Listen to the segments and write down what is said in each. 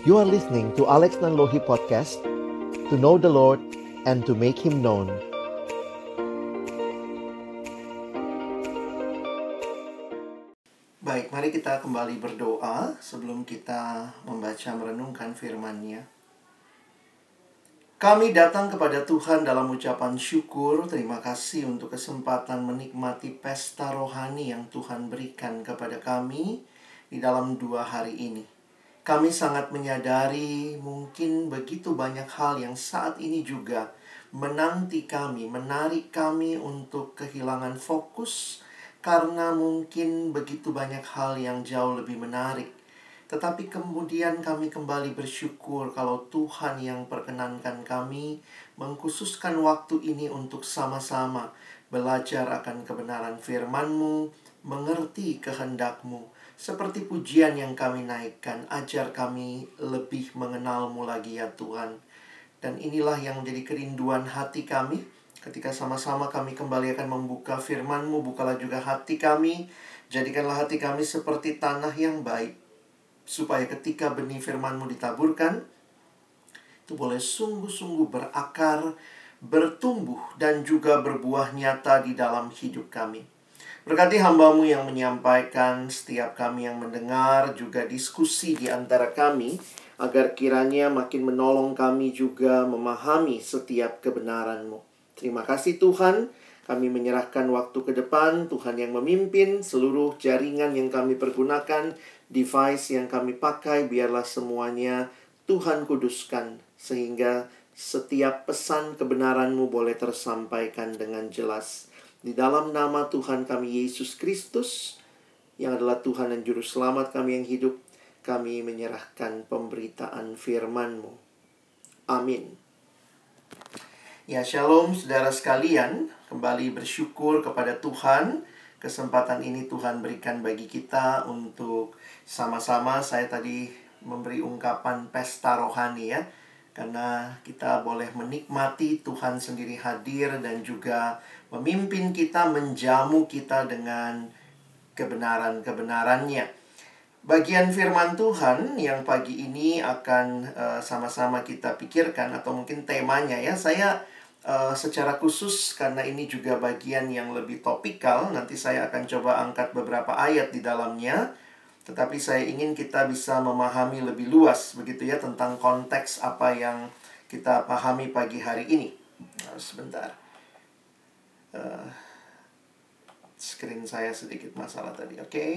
You are listening to Alex Nanlohi Podcast To know the Lord and to make Him known Baik, mari kita kembali berdoa sebelum kita membaca merenungkan firman-Nya. Kami datang kepada Tuhan dalam ucapan syukur, terima kasih untuk kesempatan menikmati pesta rohani yang Tuhan berikan kepada kami di dalam dua hari ini. Kami sangat menyadari mungkin begitu banyak hal yang saat ini juga menanti kami, menarik kami untuk kehilangan fokus karena mungkin begitu banyak hal yang jauh lebih menarik. Tetapi kemudian kami kembali bersyukur kalau Tuhan yang perkenankan kami mengkhususkan waktu ini untuk sama-sama belajar akan kebenaran firman-Mu, mengerti kehendak-Mu, seperti pujian yang kami naikkan, ajar kami lebih mengenalmu lagi ya Tuhan. Dan inilah yang menjadi kerinduan hati kami ketika sama-sama kami kembali akan membuka firman-Mu, bukalah juga hati kami, jadikanlah hati kami seperti tanah yang baik, supaya ketika benih firman-Mu ditaburkan, itu boleh sungguh-sungguh berakar, bertumbuh, dan juga berbuah nyata di dalam hidup kami. Berkati hambamu yang menyampaikan, setiap kami yang mendengar, juga diskusi di antara kami, agar kiranya makin menolong kami juga memahami setiap kebenaranmu. Terima kasih Tuhan, kami menyerahkan waktu ke depan, Tuhan yang memimpin seluruh jaringan yang kami pergunakan, device yang kami pakai, biarlah semuanya Tuhan kuduskan, sehingga setiap pesan kebenaranmu boleh tersampaikan dengan jelas. Di dalam nama Tuhan kami Yesus Kristus, yang adalah Tuhan dan Juru Selamat kami yang hidup, kami menyerahkan pemberitaan firman-Mu. Amin. Ya, shalom saudara sekalian. Kembali bersyukur kepada Tuhan. Kesempatan ini Tuhan berikan bagi kita untuk sama-sama saya tadi memberi ungkapan pesta rohani ya karena kita boleh menikmati Tuhan sendiri hadir dan juga memimpin kita, menjamu kita dengan kebenaran-kebenarannya. Bagian firman Tuhan yang pagi ini akan uh, sama-sama kita pikirkan atau mungkin temanya ya. Saya uh, secara khusus karena ini juga bagian yang lebih topikal, nanti saya akan coba angkat beberapa ayat di dalamnya tetapi saya ingin kita bisa memahami lebih luas begitu ya tentang konteks apa yang kita pahami pagi hari ini. Nah, sebentar. Uh, screen saya sedikit masalah tadi, oke? Okay?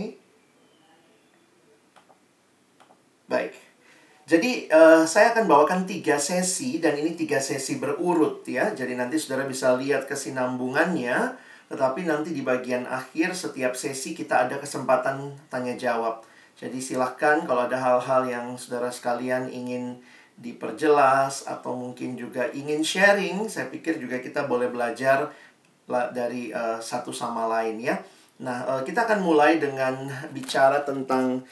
Baik. Jadi uh, saya akan bawakan tiga sesi dan ini tiga sesi berurut ya. Jadi nanti saudara bisa lihat kesinambungannya tetapi nanti di bagian akhir setiap sesi kita ada kesempatan tanya jawab. Jadi silahkan kalau ada hal-hal yang saudara sekalian ingin diperjelas atau mungkin juga ingin sharing, saya pikir juga kita boleh belajar dari uh, satu sama lain ya. Nah, uh, kita akan mulai dengan bicara tentang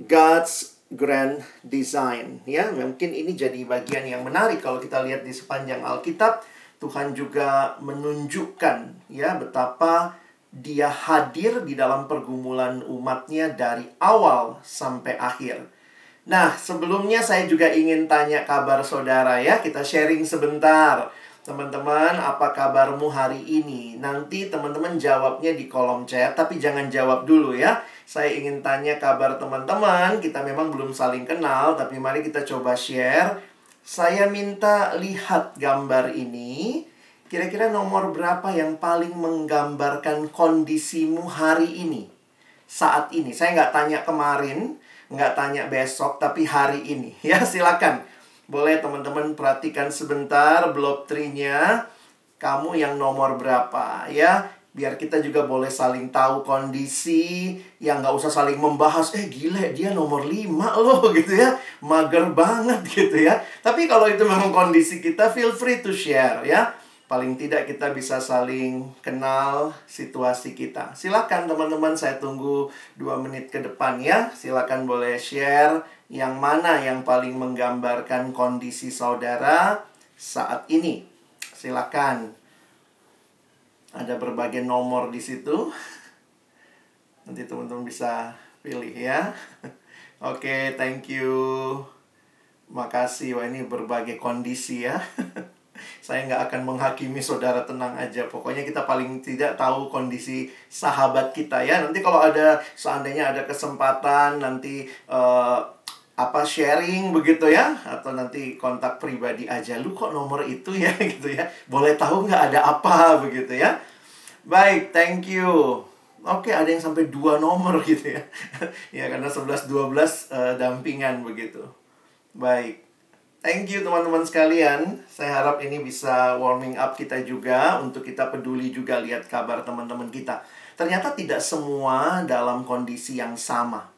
God's grand design ya. Mungkin ini jadi bagian yang menarik kalau kita lihat di sepanjang Alkitab Tuhan juga menunjukkan ya betapa dia hadir di dalam pergumulan umatnya dari awal sampai akhir. Nah, sebelumnya saya juga ingin tanya kabar saudara ya. Kita sharing sebentar. Teman-teman, apa kabarmu hari ini? Nanti teman-teman jawabnya di kolom chat, tapi jangan jawab dulu ya. Saya ingin tanya kabar teman-teman. Kita memang belum saling kenal, tapi mari kita coba share saya minta lihat gambar ini. Kira-kira nomor berapa yang paling menggambarkan kondisimu hari ini? Saat ini. Saya nggak tanya kemarin, nggak tanya besok, tapi hari ini. Ya, silakan. Boleh teman-teman perhatikan sebentar blok trinya Kamu yang nomor berapa ya? biar kita juga boleh saling tahu kondisi yang nggak usah saling membahas eh gila dia nomor 5 loh gitu ya. Mager banget gitu ya. Tapi kalau itu memang kondisi kita feel free to share ya. Paling tidak kita bisa saling kenal situasi kita. Silakan teman-teman saya tunggu dua menit ke depan ya. Silakan boleh share yang mana yang paling menggambarkan kondisi saudara saat ini silakan ada berbagai nomor di situ. Nanti teman-teman bisa pilih ya. Oke, okay, thank you. Makasih, wah ini berbagai kondisi ya. Saya nggak akan menghakimi saudara tenang aja. Pokoknya kita paling tidak tahu kondisi sahabat kita ya. Nanti kalau ada seandainya ada kesempatan nanti uh, apa sharing begitu ya? Atau nanti kontak pribadi aja lu kok nomor itu ya? Gitu ya. Boleh tahu nggak ada apa? Begitu ya. Baik thank you. Oke ada yang sampai dua nomor gitu ya. Ya karena 11 12 uh, dampingan begitu. Baik. Thank you teman-teman sekalian. Saya harap ini bisa warming up kita juga untuk kita peduli juga lihat kabar teman-teman kita. Ternyata tidak semua dalam kondisi yang sama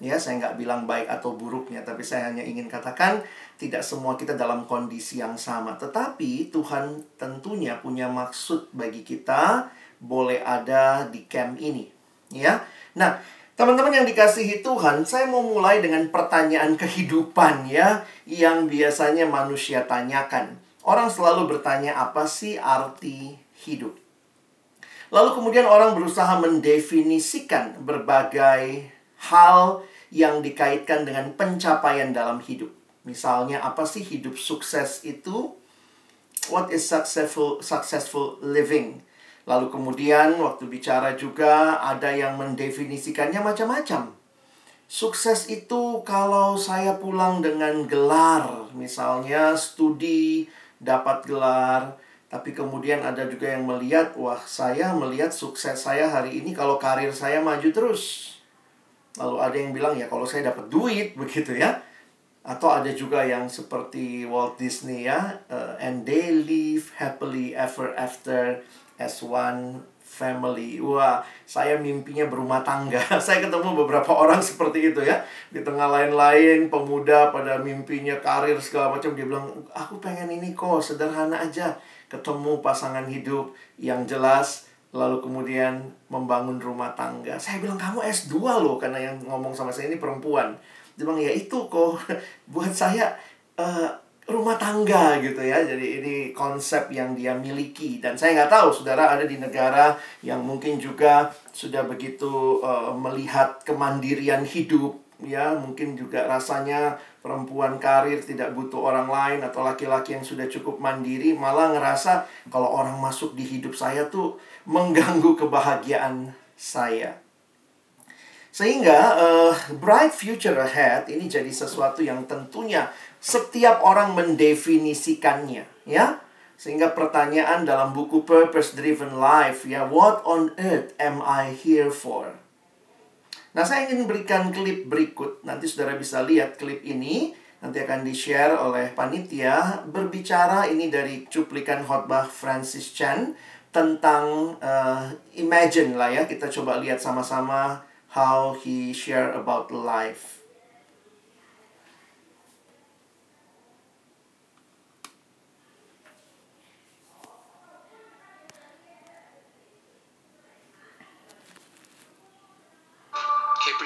Ya, saya nggak bilang baik atau buruknya, tapi saya hanya ingin katakan tidak semua kita dalam kondisi yang sama. Tetapi Tuhan tentunya punya maksud bagi kita boleh ada di camp ini. Ya. Nah, teman-teman yang dikasihi Tuhan, saya mau mulai dengan pertanyaan kehidupan ya yang biasanya manusia tanyakan. Orang selalu bertanya apa sih arti hidup? Lalu kemudian orang berusaha mendefinisikan berbagai hal yang dikaitkan dengan pencapaian dalam hidup. Misalnya apa sih hidup sukses itu? What is successful successful living? Lalu kemudian waktu bicara juga ada yang mendefinisikannya macam-macam. Sukses itu kalau saya pulang dengan gelar, misalnya studi dapat gelar, tapi kemudian ada juga yang melihat, wah saya melihat sukses saya hari ini kalau karir saya maju terus. Lalu ada yang bilang ya kalau saya dapat duit begitu ya. Atau ada juga yang seperti Walt Disney ya, uh, and they live happily ever after as one family. Wah, saya mimpinya berumah tangga. saya ketemu beberapa orang seperti itu ya. Di tengah lain-lain pemuda pada mimpinya karir segala macam dia bilang, "Aku pengen ini kok, sederhana aja." Ketemu pasangan hidup yang jelas lalu kemudian membangun rumah tangga. Saya bilang kamu S2 loh karena yang ngomong sama saya ini perempuan. Dia bilang ya itu kok buat saya uh, rumah tangga gitu ya. Jadi ini konsep yang dia miliki dan saya nggak tahu saudara ada di negara yang mungkin juga sudah begitu uh, melihat kemandirian hidup ya mungkin juga rasanya perempuan karir tidak butuh orang lain atau laki-laki yang sudah cukup mandiri malah ngerasa kalau orang masuk di hidup saya tuh mengganggu kebahagiaan saya. Sehingga uh, bright future ahead ini jadi sesuatu yang tentunya setiap orang mendefinisikannya, ya. Sehingga pertanyaan dalam buku Purpose Driven Life ya, what on earth am I here for? Nah, saya ingin berikan klip berikut. Nanti saudara bisa lihat klip ini. Nanti akan di-share oleh panitia. Berbicara ini dari cuplikan khotbah Francis Chan tentang uh, imagine lah ya kita coba lihat sama-sama how he share about life.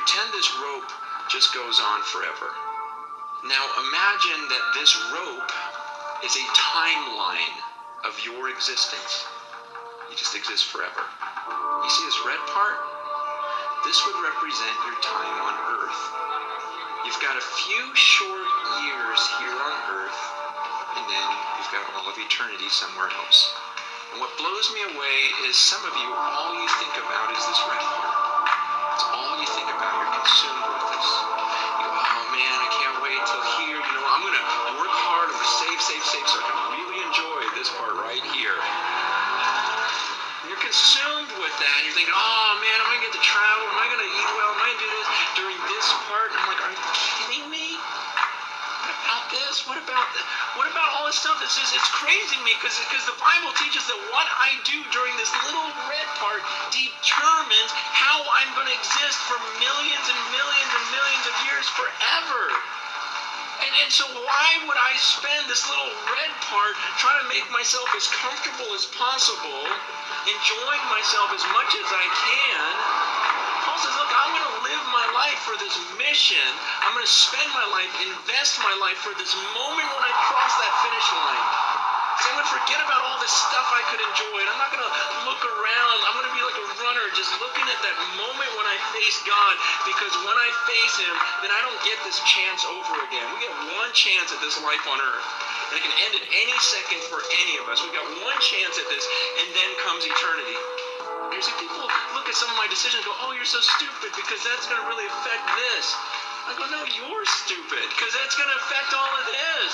Pretend this rope just goes on forever. Now imagine that this rope is a timeline of your existence. You just exist forever. You see this red part? This would represent your time on earth. You've got a few short years here on earth, and then you've got all of eternity somewhere else. And what blows me away is some of you, all you think about is this red part. You're thinking, oh man, am I to get to travel? Am I going to eat well? Am I to do this during this part? And I'm like, are you kidding me? What about this? What about that? What about all this stuff? It's just, it's crazy me because because the Bible teaches that what I do during this little red part determines how I'm going to exist for millions and millions and millions of years forever. And, and so why would I spend this little red part trying to make myself as comfortable as possible, enjoying myself as much as I can? Paul says, look, I'm going to live my life for this mission. I'm going to spend my life, invest my life for this moment when I cross that finish line. To forget about all this stuff I could enjoy. And I'm not going to look around. I'm going to be like a runner, just looking at that moment when I face God. Because when I face Him, then I don't get this chance over again. We get one chance at this life on earth. And it can end at any second for any of us. We've got one chance at this, and then comes eternity. You see, people look at some of my decisions and go, oh, you're so stupid because that's going to really affect this. I go, no, you're stupid because that's going to affect all of this.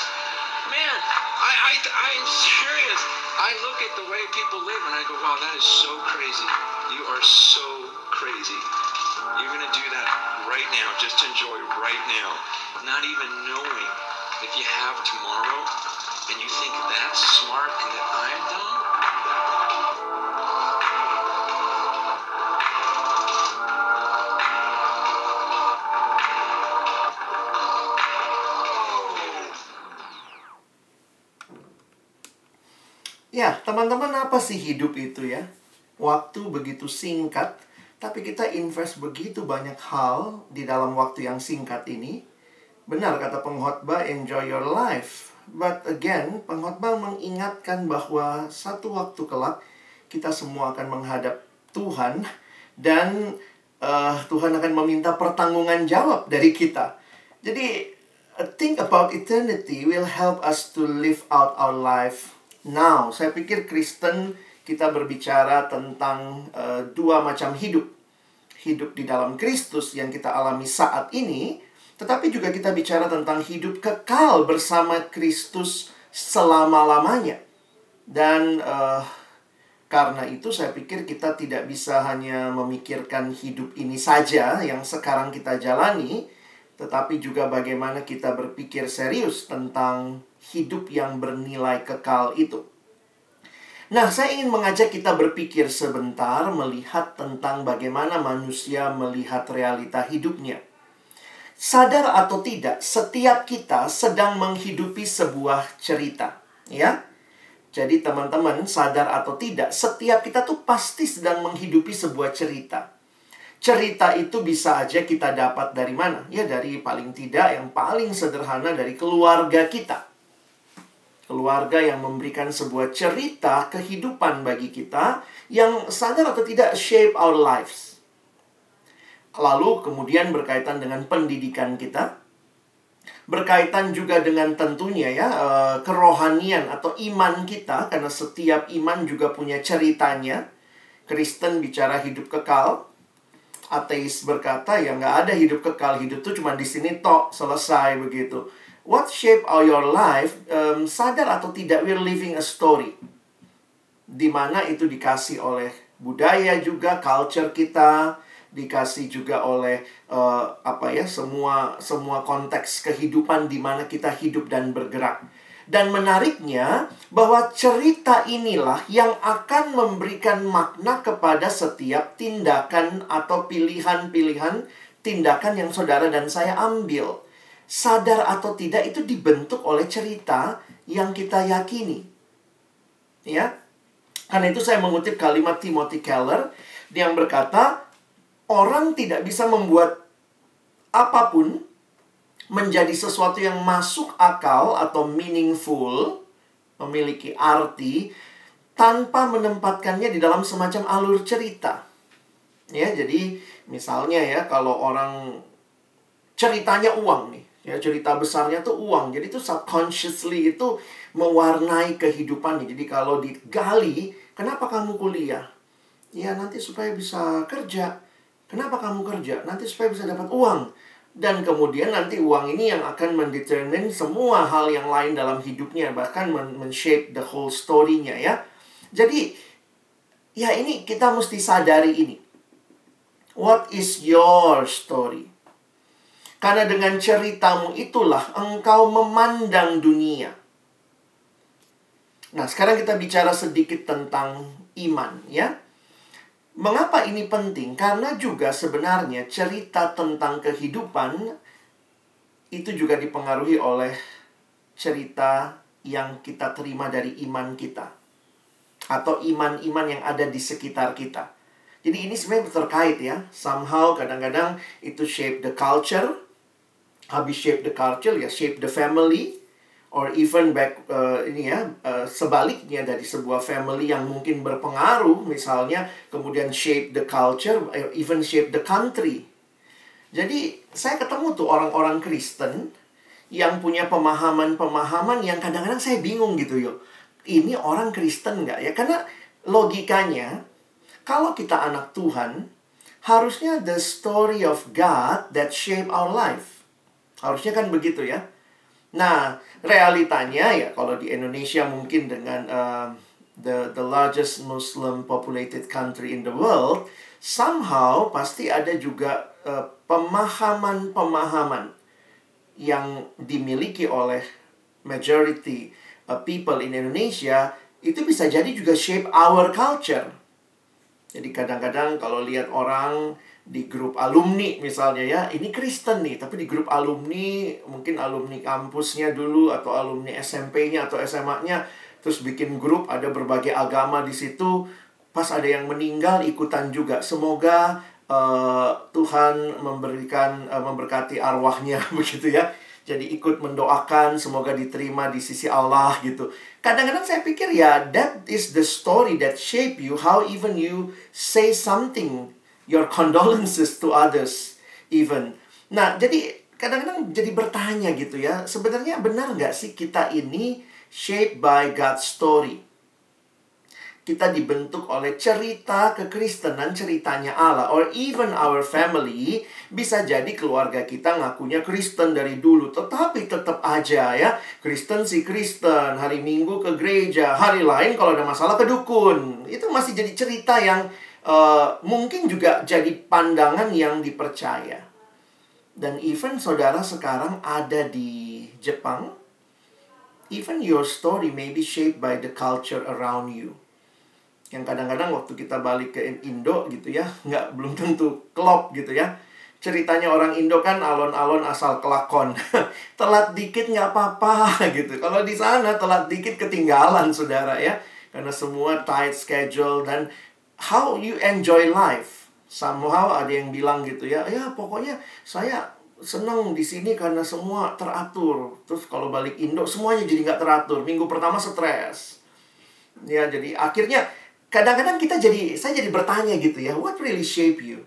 Man, I, I, I'm serious. I look at the way people live and I go, wow, that is so crazy. You are so crazy. You're going to do that right now, just enjoy right now, not even knowing if you have tomorrow and you think that's smart and that I'm dumb. Ya, teman-teman apa sih hidup itu ya? Waktu begitu singkat, tapi kita invest begitu banyak hal di dalam waktu yang singkat ini. Benar kata pengkhotbah, enjoy your life. But again, pengkhotbah mengingatkan bahwa satu waktu kelak kita semua akan menghadap Tuhan dan eh, Tuhan akan meminta pertanggungan jawab dari kita. Jadi, uh, think about eternity will help us to live out our life now. Saya pikir Kristen kita berbicara tentang uh, dua macam hidup. Hidup di dalam Kristus yang kita alami saat ini, tetapi juga kita bicara tentang hidup kekal bersama Kristus selama-lamanya. Dan uh, karena itu saya pikir kita tidak bisa hanya memikirkan hidup ini saja yang sekarang kita jalani, tetapi juga bagaimana kita berpikir serius tentang hidup yang bernilai kekal itu. Nah, saya ingin mengajak kita berpikir sebentar melihat tentang bagaimana manusia melihat realita hidupnya. Sadar atau tidak, setiap kita sedang menghidupi sebuah cerita, ya. Jadi teman-teman sadar atau tidak, setiap kita tuh pasti sedang menghidupi sebuah cerita. Cerita itu bisa aja kita dapat dari mana? Ya dari paling tidak yang paling sederhana dari keluarga kita keluarga yang memberikan sebuah cerita kehidupan bagi kita yang sadar atau tidak shape our lives. Lalu kemudian berkaitan dengan pendidikan kita, berkaitan juga dengan tentunya ya eh, kerohanian atau iman kita karena setiap iman juga punya ceritanya. Kristen bicara hidup kekal, ateis berkata ya nggak ada hidup kekal, hidup tuh cuma di sini tok selesai begitu what shape all your life, um, sadar atau tidak, we're living a story. Di mana itu dikasih oleh budaya juga, culture kita, dikasih juga oleh uh, apa ya semua semua konteks kehidupan di mana kita hidup dan bergerak. Dan menariknya bahwa cerita inilah yang akan memberikan makna kepada setiap tindakan atau pilihan-pilihan tindakan yang saudara dan saya ambil. Sadar atau tidak itu dibentuk oleh cerita yang kita yakini. Ya. Karena itu saya mengutip kalimat Timothy Keller yang berkata, orang tidak bisa membuat apa pun menjadi sesuatu yang masuk akal atau meaningful, memiliki arti, tanpa menempatkannya di dalam semacam alur cerita. Ya, jadi misalnya ya kalau orang ceritanya uang nih, ya cerita besarnya tuh uang. Jadi itu subconsciously itu mewarnai kehidupannya. Jadi kalau digali, kenapa kamu kuliah? Ya nanti supaya bisa kerja. Kenapa kamu kerja? Nanti supaya bisa dapat uang dan kemudian nanti uang ini yang akan mendetermine semua hal yang lain dalam hidupnya bahkan men-shape the whole story-nya ya. Jadi ya ini kita mesti sadari ini. What is your story? Karena dengan ceritamu itulah engkau memandang dunia. Nah, sekarang kita bicara sedikit tentang iman ya. Mengapa ini penting? Karena juga sebenarnya cerita tentang kehidupan itu juga dipengaruhi oleh cerita yang kita terima dari iman kita atau iman-iman yang ada di sekitar kita. Jadi ini sebenarnya terkait ya. Somehow kadang-kadang itu shape the culture. Habis shape the culture ya shape the family. Or even back uh, ini ya uh, sebaliknya dari sebuah family yang mungkin berpengaruh misalnya kemudian shape the culture even shape the country. Jadi saya ketemu tuh orang-orang Kristen yang punya pemahaman-pemahaman yang kadang-kadang saya bingung gitu yuk ini orang Kristen nggak ya? Karena logikanya kalau kita anak Tuhan harusnya the story of God that shape our life. Harusnya kan begitu ya Nah, realitanya ya kalau di Indonesia mungkin dengan uh, the the largest Muslim populated country in the world, somehow pasti ada juga uh, pemahaman-pemahaman yang dimiliki oleh majority uh, people in Indonesia itu bisa jadi juga shape our culture. Jadi kadang-kadang kalau lihat orang di grup alumni misalnya ya. Ini Kristen nih tapi di grup alumni mungkin alumni kampusnya dulu atau alumni SMP-nya atau SMA-nya terus bikin grup ada berbagai agama di situ. Pas ada yang meninggal ikutan juga. Semoga uh, Tuhan memberikan uh, memberkati arwahnya begitu ya. Jadi ikut mendoakan semoga diterima di sisi Allah gitu. Kadang-kadang saya pikir ya that is the story that shape you how even you say something your condolences to others even. Nah, jadi kadang-kadang jadi bertanya gitu ya, sebenarnya benar nggak sih kita ini shaped by God's story? Kita dibentuk oleh cerita kekristenan, ceritanya Allah, or even our family. Bisa jadi keluarga kita ngakunya Kristen dari dulu, tetapi tetap aja ya, Kristen si Kristen, hari Minggu ke gereja, hari lain kalau ada masalah ke dukun. Itu masih jadi cerita yang uh, mungkin juga jadi pandangan yang dipercaya. Dan even saudara sekarang ada di Jepang, even your story may be shaped by the culture around you. Yang kadang-kadang waktu kita balik ke Indo gitu ya, nggak belum tentu klop gitu ya. Ceritanya orang Indo kan alon-alon asal kelakon. telat dikit nggak apa-apa gitu. Kalau di sana telat dikit ketinggalan saudara ya. Karena semua tight schedule dan how you enjoy life. Somehow ada yang bilang gitu ya, ya pokoknya saya seneng di sini karena semua teratur. Terus kalau balik Indo semuanya jadi nggak teratur. Minggu pertama stres. Ya jadi akhirnya kadang-kadang kita jadi saya jadi bertanya gitu ya, what really shape you?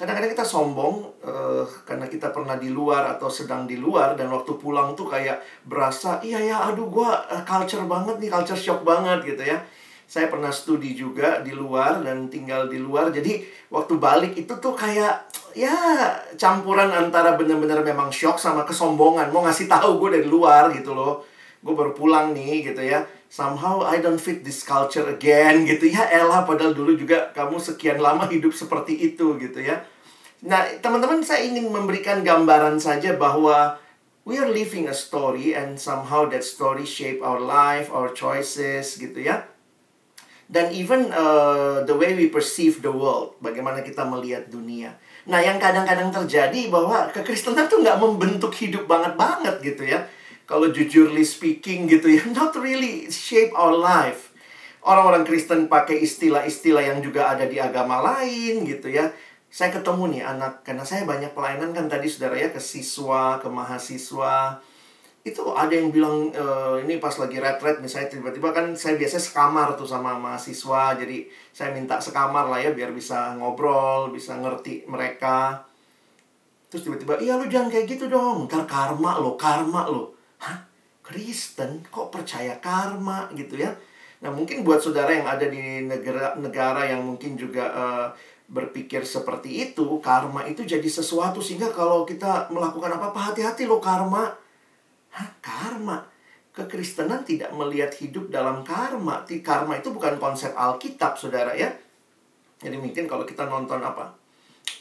Kadang-kadang kita sombong uh, karena kita pernah di luar atau sedang di luar dan waktu pulang tuh kayak berasa iya ya aduh gua uh, culture banget nih, culture shock banget gitu ya saya pernah studi juga di luar dan tinggal di luar. Jadi waktu balik itu tuh kayak ya campuran antara benar-benar memang shock sama kesombongan. Mau ngasih tahu gue dari luar gitu loh. Gue baru pulang nih gitu ya. Somehow I don't fit this culture again gitu ya. Elah padahal dulu juga kamu sekian lama hidup seperti itu gitu ya. Nah, teman-teman saya ingin memberikan gambaran saja bahwa we are living a story and somehow that story shape our life, our choices gitu ya dan even uh, the way we perceive the world, bagaimana kita melihat dunia. Nah, yang kadang-kadang terjadi bahwa kekristenan tuh nggak membentuk hidup banget-banget gitu ya. Kalau jujurly speaking gitu ya, not really shape our life. Orang-orang Kristen pakai istilah-istilah yang juga ada di agama lain gitu ya. Saya ketemu nih anak, karena saya banyak pelayanan kan tadi saudara ya, ke siswa, ke mahasiswa, itu ada yang bilang e, ini pas lagi retret misalnya tiba-tiba kan saya biasanya sekamar tuh sama mahasiswa jadi saya minta sekamar lah ya biar bisa ngobrol bisa ngerti mereka. Terus tiba-tiba iya lu jangan kayak gitu dong ntar karma lo karma lo hah? Kristen? Kok percaya karma? Gitu ya. Nah mungkin buat saudara yang ada di negara negara yang mungkin juga uh, berpikir seperti itu karma itu jadi sesuatu sehingga kalau kita melakukan apa-apa hati-hati lo karma Hah, karma. Kekristenan tidak melihat hidup dalam karma. Karma itu bukan konsep Alkitab, saudara ya. Jadi mungkin kalau kita nonton apa?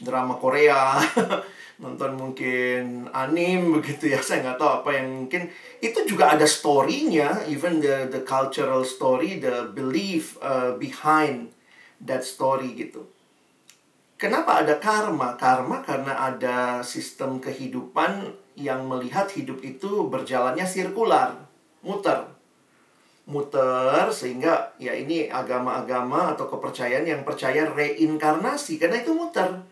Drama Korea, nonton mungkin anim begitu ya. Saya nggak tahu apa yang mungkin. Itu juga ada story-nya, even the, the cultural story, the belief uh, behind that story gitu. Kenapa ada karma? Karma karena ada sistem kehidupan yang melihat hidup itu berjalannya sirkular, muter. Muter sehingga ya ini agama-agama atau kepercayaan yang percaya reinkarnasi karena itu muter.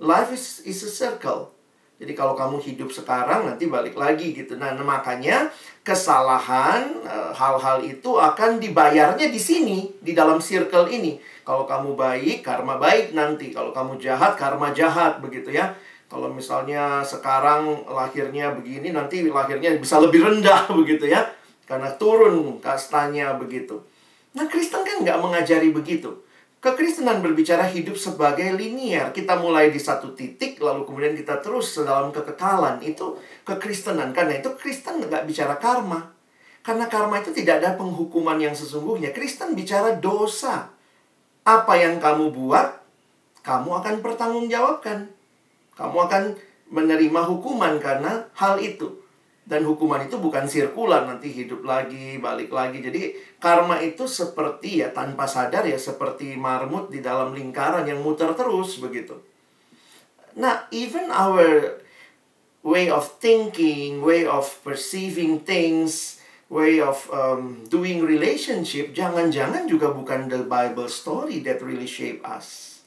Life is, is a circle. Jadi kalau kamu hidup sekarang nanti balik lagi gitu. Nah, makanya kesalahan eh, hal-hal itu akan dibayarnya di sini, di dalam circle ini. Kalau kamu baik, karma baik nanti. Kalau kamu jahat, karma jahat begitu ya. Kalau misalnya sekarang lahirnya begini, nanti lahirnya bisa lebih rendah begitu ya. Karena turun kastanya begitu. Nah, Kristen kan nggak mengajari begitu. Kekristenan berbicara hidup sebagai linier. Kita mulai di satu titik, lalu kemudian kita terus dalam kekekalan. Itu kekristenan. Karena itu Kristen nggak bicara karma. Karena karma itu tidak ada penghukuman yang sesungguhnya. Kristen bicara dosa. Apa yang kamu buat, kamu akan pertanggungjawabkan. Kamu akan menerima hukuman karena hal itu. Dan hukuman itu bukan sirkular, nanti hidup lagi, balik lagi. Jadi karma itu seperti ya tanpa sadar ya seperti marmut di dalam lingkaran yang muter terus begitu. Nah, even our way of thinking, way of perceiving things, way of um, doing relationship, jangan-jangan juga bukan the Bible story that really shape us.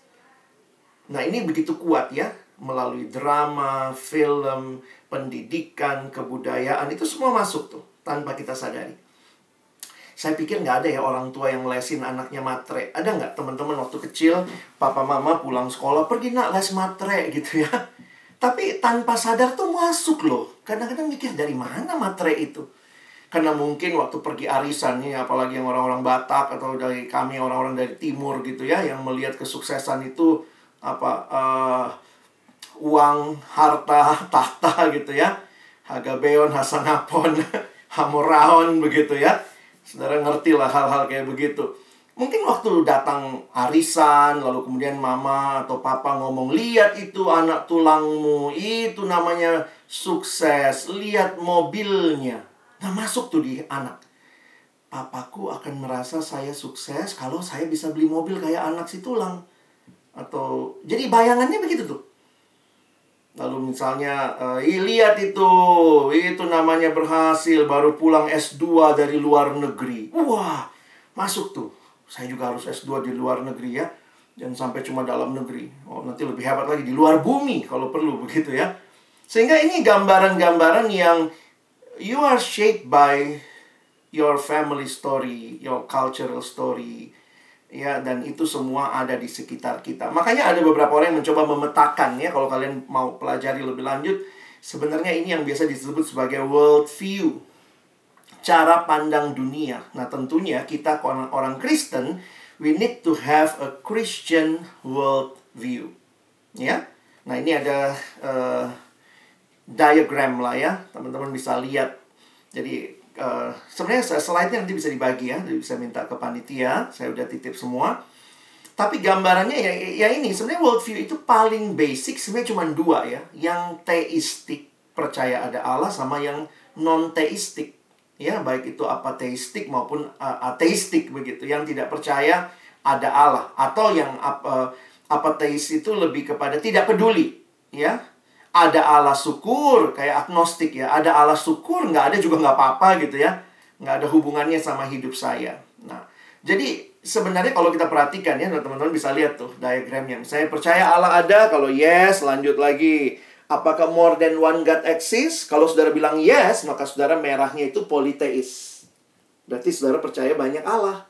Nah, ini begitu kuat ya melalui drama, film, pendidikan, kebudayaan itu semua masuk tuh tanpa kita sadari. Saya pikir nggak ada ya orang tua yang lesin anaknya matre. Ada nggak teman-teman waktu kecil papa mama pulang sekolah pergi nak les matre gitu ya. Tapi tanpa sadar tuh masuk loh. Kadang-kadang mikir dari mana matre itu. Karena mungkin waktu pergi arisan nih, apalagi yang orang-orang Batak atau dari kami orang-orang dari timur gitu ya, yang melihat kesuksesan itu apa uh, uang, harta, tahta gitu ya. Hagabeon, Hasanapon, Hamoraon begitu ya. Saudara ngerti lah hal-hal kayak begitu. Mungkin waktu datang arisan, lalu kemudian mama atau papa ngomong, lihat itu anak tulangmu, itu namanya sukses, lihat mobilnya. Nah masuk tuh di anak. Papaku akan merasa saya sukses kalau saya bisa beli mobil kayak anak si tulang. Atau, jadi bayangannya begitu tuh. Lalu misalnya, uh, lihat itu, itu namanya berhasil, baru pulang S2 dari luar negeri. Wah, masuk tuh. Saya juga harus S2 di luar negeri ya. Jangan sampai cuma dalam negeri. Oh, nanti lebih hebat lagi di luar bumi kalau perlu begitu ya. Sehingga ini gambaran-gambaran yang you are shaped by your family story, your cultural story, ya dan itu semua ada di sekitar kita. Makanya ada beberapa orang yang mencoba memetakan ya kalau kalian mau pelajari lebih lanjut, sebenarnya ini yang biasa disebut sebagai world view. Cara pandang dunia. Nah, tentunya kita orang orang Kristen, we need to have a Christian world view. Ya. Nah, ini ada uh, diagram lah ya. Teman-teman bisa lihat. Jadi Uh, sebenarnya slide-nya nanti bisa dibagi ya, bisa minta ke panitia. Saya udah titip semua. Tapi gambarannya ya, ya ini sebenarnya worldview itu paling basic sebenarnya cuma dua ya, yang teistik percaya ada Allah sama yang non teistik ya baik itu apateistik maupun uh, ateistik begitu. Yang tidak percaya ada Allah. Atau yang uh, apateis itu lebih kepada tidak peduli. Ya ada Allah syukur kayak agnostik ya. Ada Allah syukur nggak ada juga nggak apa-apa gitu ya. Nggak ada hubungannya sama hidup saya. Nah jadi sebenarnya kalau kita perhatikan ya teman-teman bisa lihat tuh diagramnya. Saya percaya Allah ada kalau yes lanjut lagi. Apakah more than one God exists? Kalau saudara bilang yes maka saudara merahnya itu politeis berarti saudara percaya banyak Allah.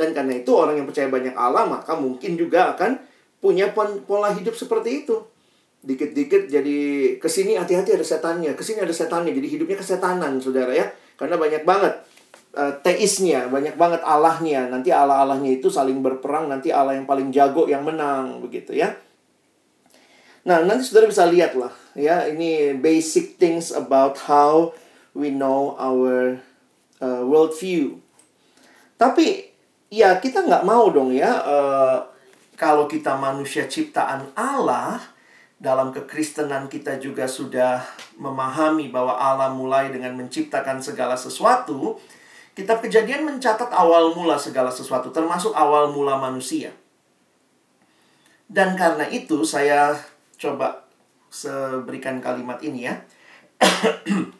Dan karena itu orang yang percaya banyak Allah maka mungkin juga akan punya pola hidup seperti itu dikit-dikit jadi ke sini hati-hati ada setannya, ke sini ada setannya, jadi hidupnya kesetanan, saudara ya, karena banyak banget uh, teisnya, banyak banget Allahnya, nanti Allah-Allahnya itu saling berperang, nanti Allah yang paling jago yang menang, begitu ya. Nah, nanti saudara bisa lihat lah, ya, ini basic things about how we know our uh, world view. Tapi ya kita nggak mau dong ya, uh, kalau kita manusia ciptaan Allah dalam kekristenan kita juga sudah memahami bahwa Allah mulai dengan menciptakan segala sesuatu, kitab kejadian mencatat awal mula segala sesuatu, termasuk awal mula manusia. Dan karena itu saya coba seberikan kalimat ini ya.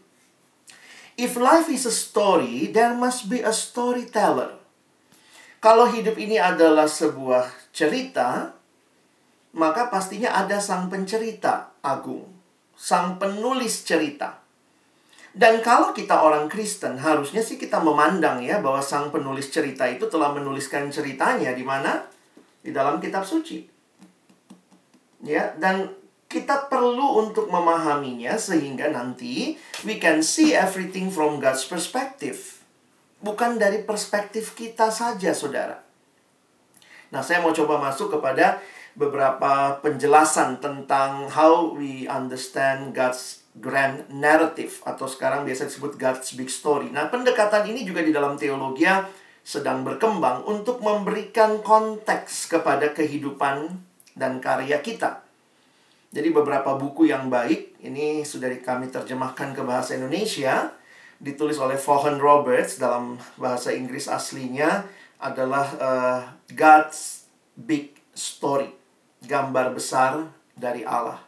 If life is a story, there must be a storyteller. Kalau hidup ini adalah sebuah cerita, maka pastinya ada sang pencerita agung. sang penulis cerita. Dan kalau kita orang Kristen, harusnya sih kita memandang ya bahwa sang penulis cerita itu telah menuliskan ceritanya di mana? Di dalam kitab suci. Ya, dan kita perlu untuk memahaminya sehingga nanti we can see everything from God's perspective. Bukan dari perspektif kita saja, Saudara. Nah, saya mau coba masuk kepada beberapa penjelasan tentang how we understand God's grand narrative atau sekarang biasa disebut God's big story. Nah, pendekatan ini juga di dalam teologi sedang berkembang untuk memberikan konteks kepada kehidupan dan karya kita. Jadi beberapa buku yang baik ini sudah kami terjemahkan ke bahasa Indonesia ditulis oleh Vaughan Roberts dalam bahasa Inggris aslinya adalah uh, God's Big Story, gambar besar dari Allah.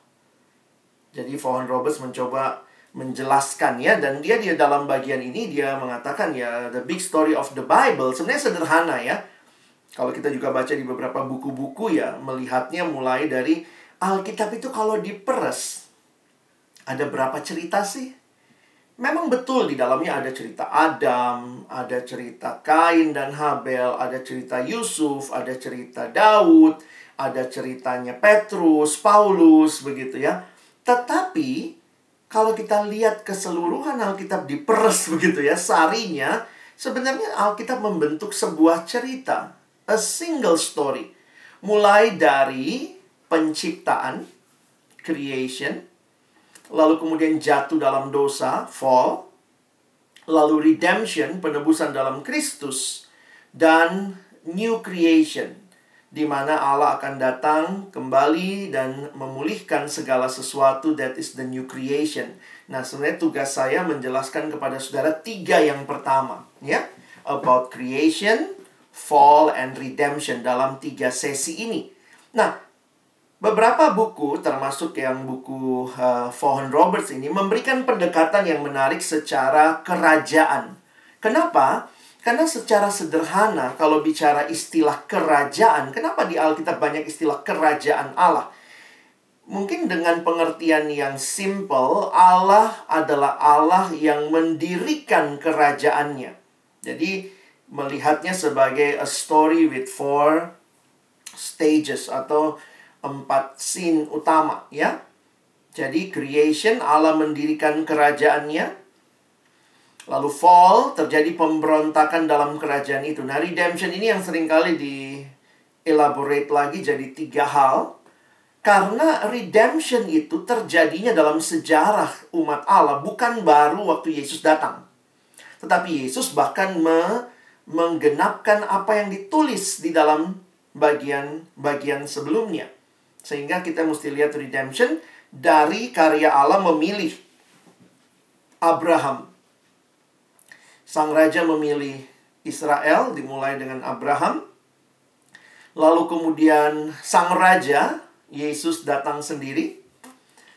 Jadi Vaughan Roberts mencoba menjelaskan ya dan dia dia dalam bagian ini dia mengatakan ya the big story of the Bible sebenarnya sederhana ya. Kalau kita juga baca di beberapa buku-buku ya melihatnya mulai dari Alkitab itu kalau diperes ada berapa cerita sih? Memang betul di dalamnya ada cerita Adam, ada cerita Kain dan Habel, ada cerita Yusuf, ada cerita Daud, ada ceritanya Petrus, Paulus begitu ya. Tetapi kalau kita lihat keseluruhan Alkitab diperes begitu ya, sarinya sebenarnya Alkitab membentuk sebuah cerita, a single story. Mulai dari penciptaan, creation, lalu kemudian jatuh dalam dosa, fall, lalu redemption, penebusan dalam Kristus, dan new creation, di mana Allah akan datang kembali dan memulihkan segala sesuatu that is the new creation. Nah, sebenarnya tugas saya menjelaskan kepada saudara tiga yang pertama, ya, about creation, fall, and redemption dalam tiga sesi ini. Nah, beberapa buku, termasuk yang buku uh, Vaughan Roberts ini, memberikan pendekatan yang menarik secara kerajaan. Kenapa? Karena secara sederhana kalau bicara istilah kerajaan, kenapa di Alkitab banyak istilah kerajaan Allah? Mungkin dengan pengertian yang simple, Allah adalah Allah yang mendirikan kerajaannya. Jadi melihatnya sebagai a story with four stages atau empat scene utama ya. Jadi creation Allah mendirikan kerajaannya, Lalu fall, terjadi pemberontakan dalam kerajaan itu. Nah, redemption ini yang sering kali di elaborate lagi jadi tiga hal. Karena redemption itu terjadinya dalam sejarah umat Allah, bukan baru waktu Yesus datang. Tetapi Yesus bahkan me menggenapkan apa yang ditulis di dalam bagian-bagian sebelumnya. Sehingga kita mesti lihat redemption dari karya Allah memilih Abraham Sang raja memilih Israel dimulai dengan Abraham. Lalu kemudian sang raja Yesus datang sendiri.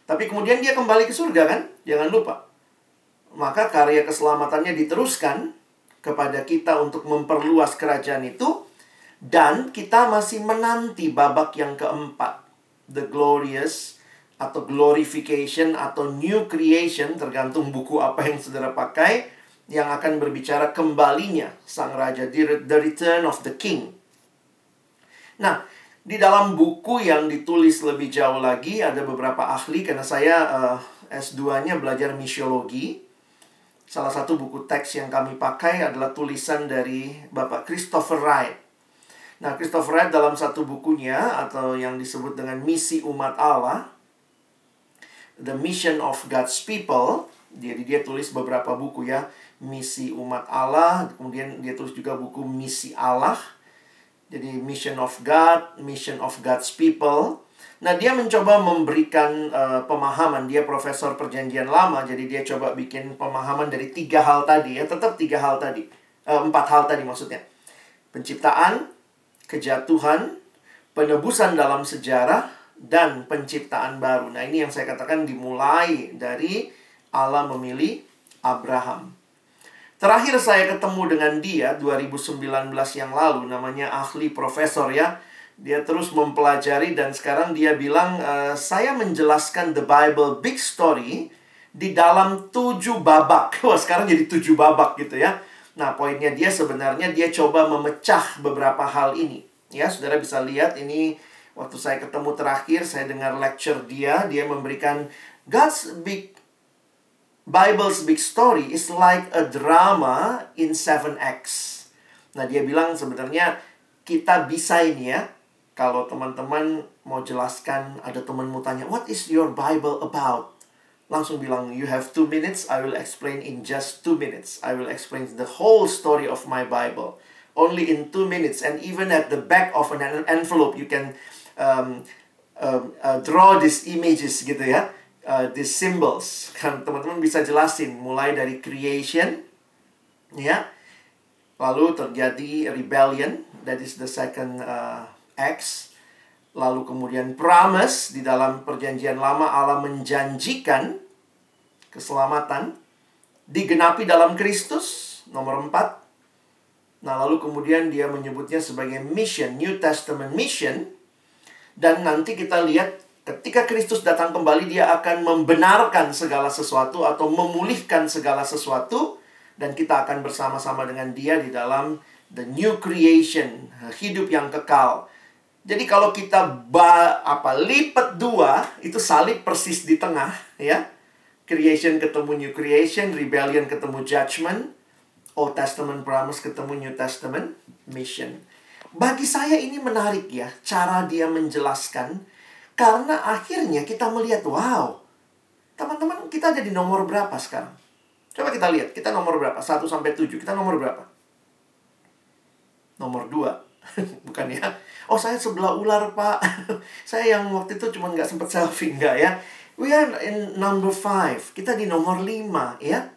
Tapi kemudian dia kembali ke surga kan? Jangan lupa. Maka karya keselamatannya diteruskan kepada kita untuk memperluas kerajaan itu dan kita masih menanti babak yang keempat, the glorious atau glorification atau new creation tergantung buku apa yang saudara pakai yang akan berbicara kembalinya sang raja, the return of the king. Nah, di dalam buku yang ditulis lebih jauh lagi ada beberapa ahli karena saya uh, eh, S2-nya belajar misiologi. Salah satu buku teks yang kami pakai adalah tulisan dari Bapak Christopher Wright. Nah, Christopher Wright dalam satu bukunya atau yang disebut dengan Misi Umat Allah, The Mission of God's People, jadi dia tulis beberapa buku ya misi umat Allah, kemudian dia tulis juga buku misi Allah. Jadi Mission of God, Mission of God's People. Nah, dia mencoba memberikan uh, pemahaman. Dia profesor perjanjian lama, jadi dia coba bikin pemahaman dari tiga hal tadi ya, tetap tiga hal tadi. Uh, empat hal tadi maksudnya. Penciptaan, kejatuhan, penebusan dalam sejarah, dan penciptaan baru. Nah, ini yang saya katakan dimulai dari Allah memilih Abraham. Terakhir saya ketemu dengan dia 2019 yang lalu namanya ahli profesor ya Dia terus mempelajari dan sekarang dia bilang, e, saya menjelaskan the Bible big story di dalam tujuh babak. Wah sekarang jadi tujuh babak gitu ya. Nah poinnya dia sebenarnya dia coba memecah beberapa hal ini. Ya saudara bisa lihat ini waktu saya ketemu terakhir saya dengar lecture dia. Dia memberikan God's big Bible's big story is like a drama in 7x. Nah, dia bilang sebenarnya kita bisa ini ya. Kalau teman-teman mau jelaskan, ada temanmu tanya, "What is your Bible about?" Langsung bilang, "You have two minutes, I will explain in just two minutes. I will explain the whole story of my Bible only in two minutes." And even at the back of an envelope, you can um, um, uh, draw these images gitu ya uh, these symbols. Kan teman-teman bisa jelasin mulai dari creation ya. Lalu terjadi rebellion that is the second uh, X lalu kemudian promise di dalam perjanjian lama Allah menjanjikan keselamatan digenapi dalam Kristus nomor 4 Nah, lalu kemudian dia menyebutnya sebagai mission, New Testament mission. Dan nanti kita lihat Ketika Kristus datang kembali, Dia akan membenarkan segala sesuatu atau memulihkan segala sesuatu, dan kita akan bersama-sama dengan Dia di dalam the new creation, hidup yang kekal. Jadi kalau kita ba, apa lipat dua, itu salib persis di tengah, ya. Creation ketemu new creation, rebellion ketemu judgment, Old Testament promise ketemu New Testament mission. Bagi saya ini menarik ya, cara dia menjelaskan karena akhirnya kita melihat, wow, teman-teman kita ada di nomor berapa sekarang? Coba kita lihat, kita nomor berapa? 1 sampai 7, kita nomor berapa? Nomor 2. Bukan ya? Oh, saya sebelah ular, Pak. saya yang waktu itu cuma nggak sempat selfie, nggak ya? We are in number 5. Kita di nomor 5, ya.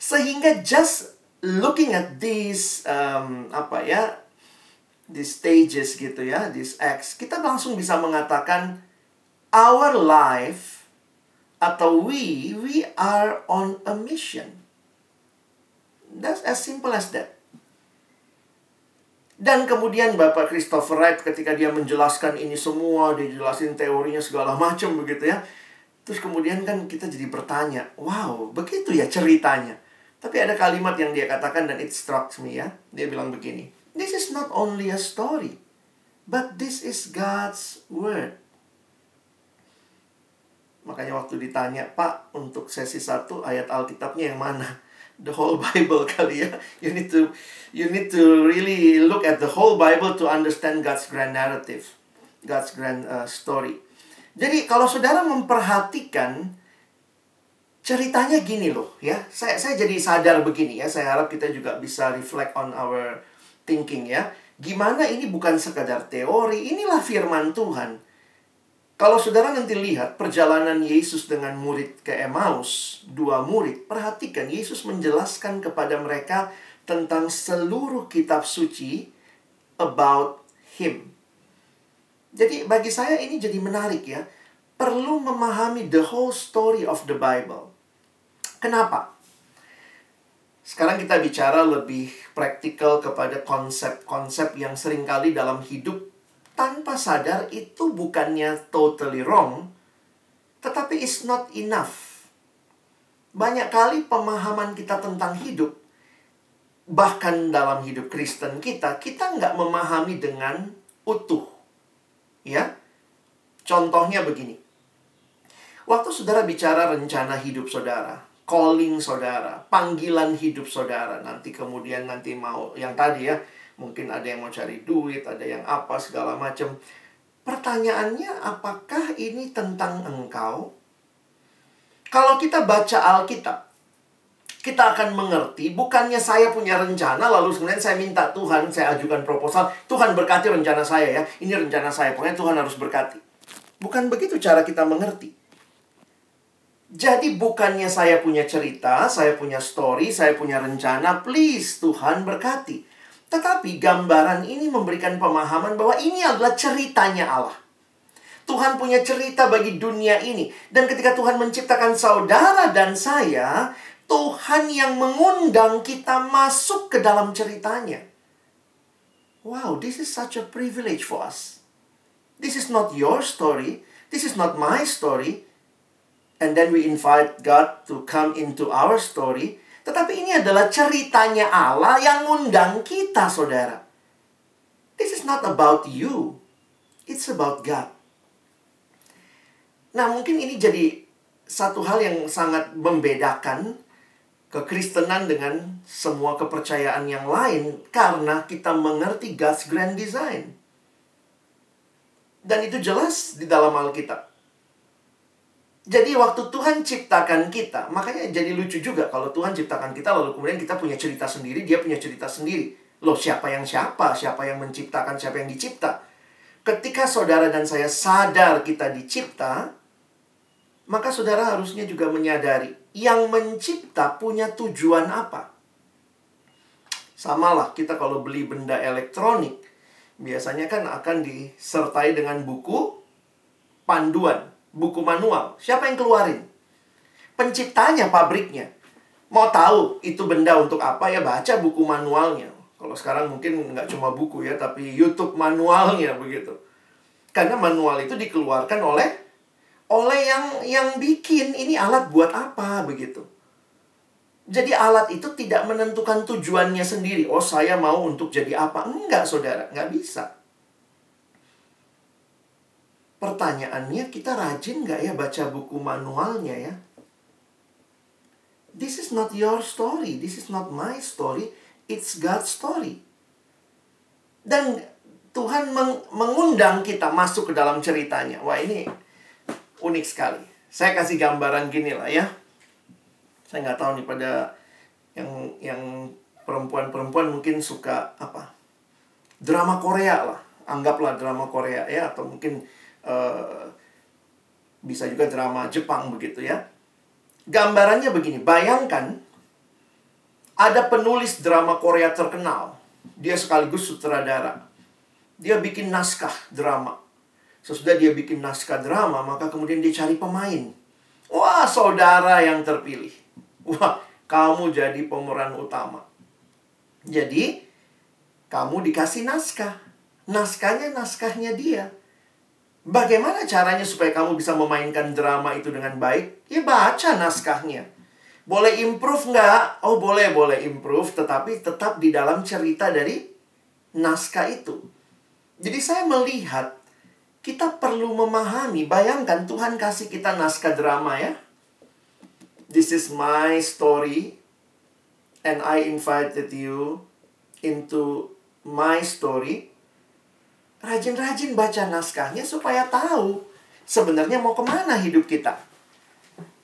Sehingga just looking at this um, apa ya di stages gitu ya, this X, kita langsung bisa mengatakan our life atau we, we are on a mission. That's as simple as that. Dan kemudian Bapak Christopher Wright ketika dia menjelaskan ini semua, dia jelasin teorinya segala macam begitu ya. Terus kemudian kan kita jadi bertanya, wow, begitu ya ceritanya. Tapi ada kalimat yang dia katakan dan it struck me ya. Dia bilang begini, This is not only a story, but this is God's word. Makanya waktu ditanya, Pak, untuk sesi satu ayat Alkitabnya yang mana? The whole Bible kali ya. You need to you need to really look at the whole Bible to understand God's grand narrative, God's grand uh, story. Jadi kalau saudara memperhatikan ceritanya gini loh ya. Saya saya jadi sadar begini ya. Saya harap kita juga bisa reflect on our thinking ya. Gimana ini bukan sekadar teori, inilah firman Tuhan. Kalau saudara nanti lihat perjalanan Yesus dengan murid ke Emmaus, dua murid, perhatikan Yesus menjelaskan kepada mereka tentang seluruh kitab suci about him. Jadi bagi saya ini jadi menarik ya. Perlu memahami the whole story of the Bible. Kenapa? Sekarang kita bicara lebih praktikal kepada konsep-konsep yang sering kali dalam hidup tanpa sadar itu bukannya totally wrong, tetapi is not enough. Banyak kali pemahaman kita tentang hidup, bahkan dalam hidup Kristen kita, kita nggak memahami dengan utuh. Ya, contohnya begini. Waktu saudara bicara rencana hidup saudara, calling saudara, panggilan hidup saudara. Nanti kemudian nanti mau yang tadi ya, mungkin ada yang mau cari duit, ada yang apa segala macam. Pertanyaannya apakah ini tentang engkau? Kalau kita baca Alkitab, kita akan mengerti bukannya saya punya rencana lalu kemudian saya minta Tuhan, saya ajukan proposal, Tuhan berkati rencana saya ya. Ini rencana saya, pokoknya Tuhan harus berkati. Bukan begitu cara kita mengerti. Jadi bukannya saya punya cerita, saya punya story, saya punya rencana, please Tuhan berkati. Tetapi gambaran ini memberikan pemahaman bahwa ini adalah ceritanya Allah. Tuhan punya cerita bagi dunia ini. Dan ketika Tuhan menciptakan saudara dan saya, Tuhan yang mengundang kita masuk ke dalam ceritanya. Wow, this is such a privilege for us. This is not your story. This is not my story. And then we invite God to come into our story. Tetapi ini adalah ceritanya Allah yang ngundang kita, saudara. This is not about you. It's about God. Nah, mungkin ini jadi satu hal yang sangat membedakan kekristenan dengan semua kepercayaan yang lain karena kita mengerti God's grand design. Dan itu jelas di dalam Alkitab. Jadi waktu Tuhan ciptakan kita, makanya jadi lucu juga kalau Tuhan ciptakan kita lalu kemudian kita punya cerita sendiri, dia punya cerita sendiri. Loh, siapa yang siapa? Siapa yang menciptakan? Siapa yang dicipta? Ketika saudara dan saya sadar kita dicipta, maka saudara harusnya juga menyadari yang mencipta punya tujuan apa. Samalah kita kalau beli benda elektronik, biasanya kan akan disertai dengan buku panduan, buku manual. Siapa yang keluarin? Penciptanya, pabriknya. Mau tahu itu benda untuk apa ya baca buku manualnya. Kalau sekarang mungkin nggak cuma buku ya, tapi YouTube manualnya begitu. Karena manual itu dikeluarkan oleh oleh yang yang bikin ini alat buat apa begitu. Jadi alat itu tidak menentukan tujuannya sendiri. Oh saya mau untuk jadi apa? Enggak saudara, nggak bisa. Pertanyaannya kita rajin nggak ya baca buku manualnya ya? This is not your story, this is not my story, it's God's story. Dan Tuhan mengundang kita masuk ke dalam ceritanya. Wah ini unik sekali. Saya kasih gambaran gini lah ya. Saya nggak tahu nih pada yang yang perempuan-perempuan mungkin suka apa drama Korea lah. Anggaplah drama Korea ya atau mungkin uh, bisa juga drama Jepang begitu ya. Gambarannya begini, bayangkan ada penulis drama Korea terkenal. Dia sekaligus sutradara. Dia bikin naskah drama Sesudah dia bikin naskah drama, maka kemudian dia cari pemain. Wah, saudara yang terpilih. Wah, kamu jadi pemeran utama. Jadi, kamu dikasih naskah. Naskahnya naskahnya dia. Bagaimana caranya supaya kamu bisa memainkan drama itu dengan baik? Ya baca naskahnya. Boleh improve nggak? Oh boleh, boleh improve. Tetapi tetap di dalam cerita dari naskah itu. Jadi saya melihat kita perlu memahami, bayangkan Tuhan kasih kita naskah drama ya. This is my story and I invited you into my story. Rajin-rajin baca naskahnya supaya tahu sebenarnya mau ke mana hidup kita.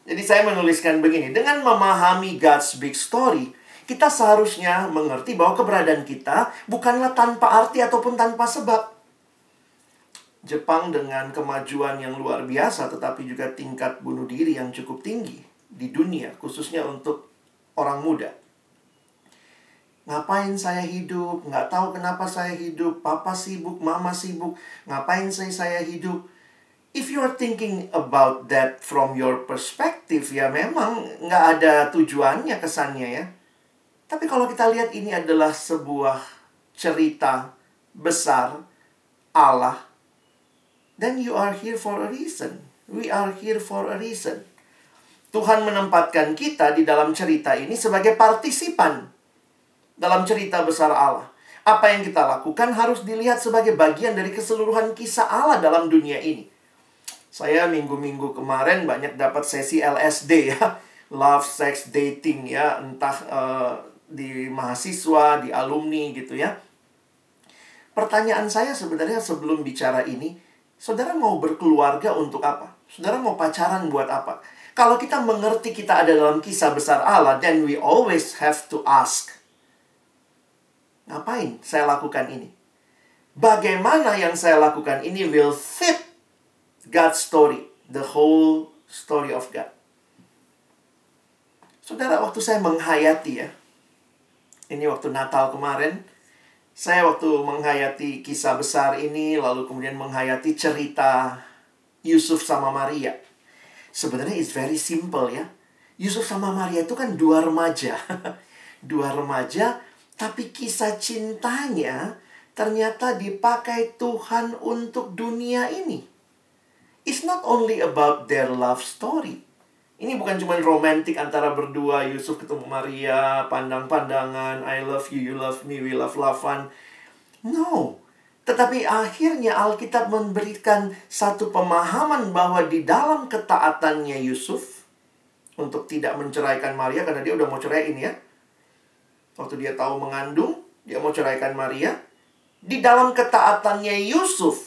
Jadi saya menuliskan begini, dengan memahami God's big story, kita seharusnya mengerti bahwa keberadaan kita bukanlah tanpa arti ataupun tanpa sebab. Jepang dengan kemajuan yang luar biasa tetapi juga tingkat bunuh diri yang cukup tinggi di dunia khususnya untuk orang muda. Ngapain saya hidup? Nggak tahu kenapa saya hidup. Papa sibuk, mama sibuk. Ngapain saya saya hidup? If you are thinking about that from your perspective, ya memang nggak ada tujuannya kesannya ya. Tapi kalau kita lihat ini adalah sebuah cerita besar Allah then you are here for a reason. We are here for a reason. Tuhan menempatkan kita di dalam cerita ini sebagai partisipan dalam cerita besar Allah. Apa yang kita lakukan harus dilihat sebagai bagian dari keseluruhan kisah Allah dalam dunia ini. Saya minggu-minggu kemarin banyak dapat sesi LSD ya, love, sex, dating ya, entah uh, di mahasiswa, di alumni gitu ya. Pertanyaan saya sebenarnya sebelum bicara ini, Saudara mau berkeluarga untuk apa? Saudara mau pacaran buat apa? Kalau kita mengerti kita ada dalam kisah besar Allah, then we always have to ask. Ngapain saya lakukan ini? Bagaimana yang saya lakukan ini will fit God's story, the whole story of God. Saudara, waktu saya menghayati ya, ini waktu Natal kemarin, saya waktu menghayati kisah besar ini, lalu kemudian menghayati cerita Yusuf sama Maria. Sebenarnya it's very simple ya. Yusuf sama Maria itu kan dua remaja. dua remaja, tapi kisah cintanya ternyata dipakai Tuhan untuk dunia ini. It's not only about their love story. Ini bukan cuma romantik antara berdua, Yusuf ketemu Maria, pandang-pandangan, I love you, you love me, we love lovean. No. Tetapi akhirnya Alkitab memberikan satu pemahaman bahwa di dalam ketaatannya Yusuf untuk tidak menceraikan Maria karena dia udah mau ceraiin ya. Waktu dia tahu mengandung, dia mau ceraikan Maria. Di dalam ketaatannya Yusuf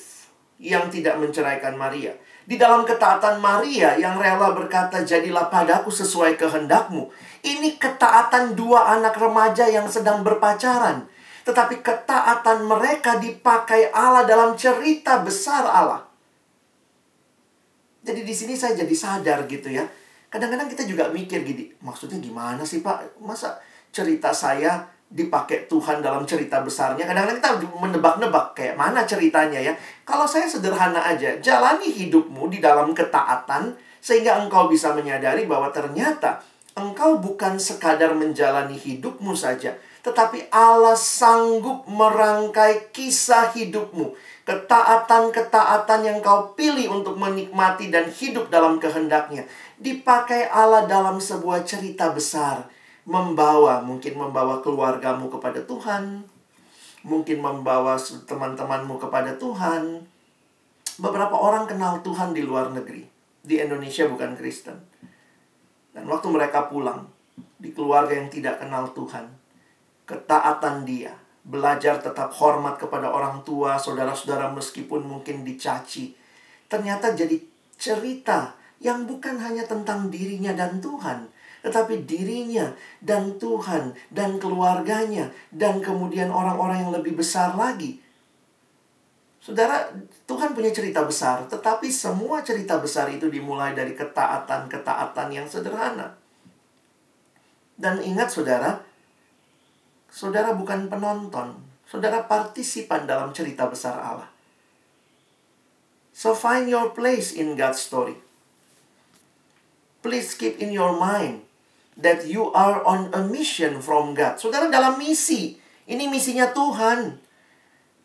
yang tidak menceraikan Maria. Di dalam ketaatan Maria yang rela berkata, jadilah padaku sesuai kehendakmu. Ini ketaatan dua anak remaja yang sedang berpacaran. Tetapi ketaatan mereka dipakai Allah dalam cerita besar Allah. Jadi di sini saya jadi sadar gitu ya. Kadang-kadang kita juga mikir gini, maksudnya gimana sih Pak? Masa cerita saya dipakai Tuhan dalam cerita besarnya. Kadang-kadang kita menebak-nebak kayak mana ceritanya ya. Kalau saya sederhana aja, jalani hidupmu di dalam ketaatan sehingga engkau bisa menyadari bahwa ternyata engkau bukan sekadar menjalani hidupmu saja, tetapi Allah sanggup merangkai kisah hidupmu. Ketaatan-ketaatan yang kau pilih untuk menikmati dan hidup dalam kehendaknya. Dipakai Allah dalam sebuah cerita besar membawa, mungkin membawa keluargamu kepada Tuhan, mungkin membawa teman-temanmu kepada Tuhan. Beberapa orang kenal Tuhan di luar negeri, di Indonesia bukan Kristen. Dan waktu mereka pulang, di keluarga yang tidak kenal Tuhan, ketaatan dia, belajar tetap hormat kepada orang tua, saudara-saudara meskipun mungkin dicaci, ternyata jadi cerita yang bukan hanya tentang dirinya dan Tuhan, tetapi dirinya dan Tuhan dan keluarganya dan kemudian orang-orang yang lebih besar lagi. Saudara, Tuhan punya cerita besar, tetapi semua cerita besar itu dimulai dari ketaatan-ketaatan yang sederhana. Dan ingat saudara, saudara bukan penonton, saudara partisipan dalam cerita besar Allah. So find your place in God's story. Please keep in your mind that you are on a mission from God. Saudara dalam misi. Ini misinya Tuhan.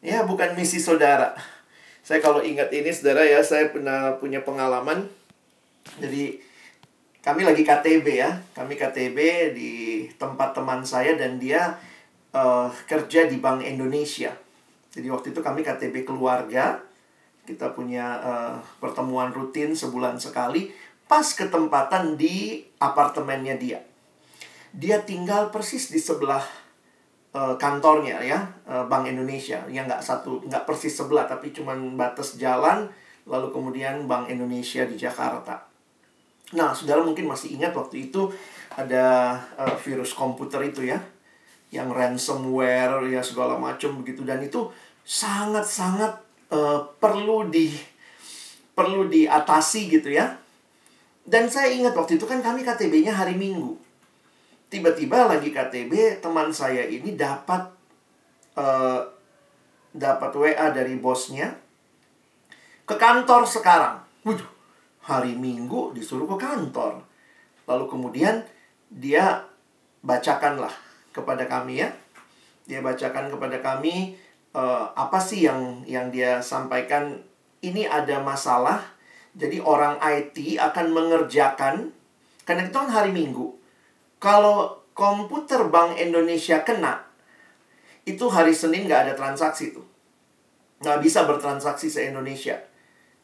Ya, bukan misi saudara. Saya kalau ingat ini saudara ya, saya pernah punya pengalaman. Jadi kami lagi KTB ya. Kami KTB di tempat teman saya dan dia uh, kerja di Bank Indonesia. Jadi waktu itu kami KTB keluarga. Kita punya uh, pertemuan rutin sebulan sekali pas ketempatan di apartemennya dia. Dia tinggal persis di sebelah uh, kantornya ya, uh, Bank Indonesia. Yang nggak satu, nggak persis sebelah, tapi cuma batas jalan, lalu kemudian Bank Indonesia di Jakarta. Nah, saudara mungkin masih ingat waktu itu ada uh, virus komputer itu ya, yang ransomware ya segala macam begitu dan itu sangat-sangat uh, perlu di perlu diatasi gitu ya dan saya ingat waktu itu kan kami KTB-nya hari Minggu. Tiba-tiba lagi KTB, teman saya ini dapat uh, dapat WA dari bosnya ke kantor sekarang. Hari Minggu disuruh ke kantor. Lalu kemudian dia bacakanlah kepada kami ya. Dia bacakan kepada kami uh, apa sih yang yang dia sampaikan. Ini ada masalah jadi orang IT akan mengerjakan, karena itu kan hari Minggu. Kalau komputer Bank Indonesia kena, itu hari Senin nggak ada transaksi tuh. Nggak bisa bertransaksi se-Indonesia.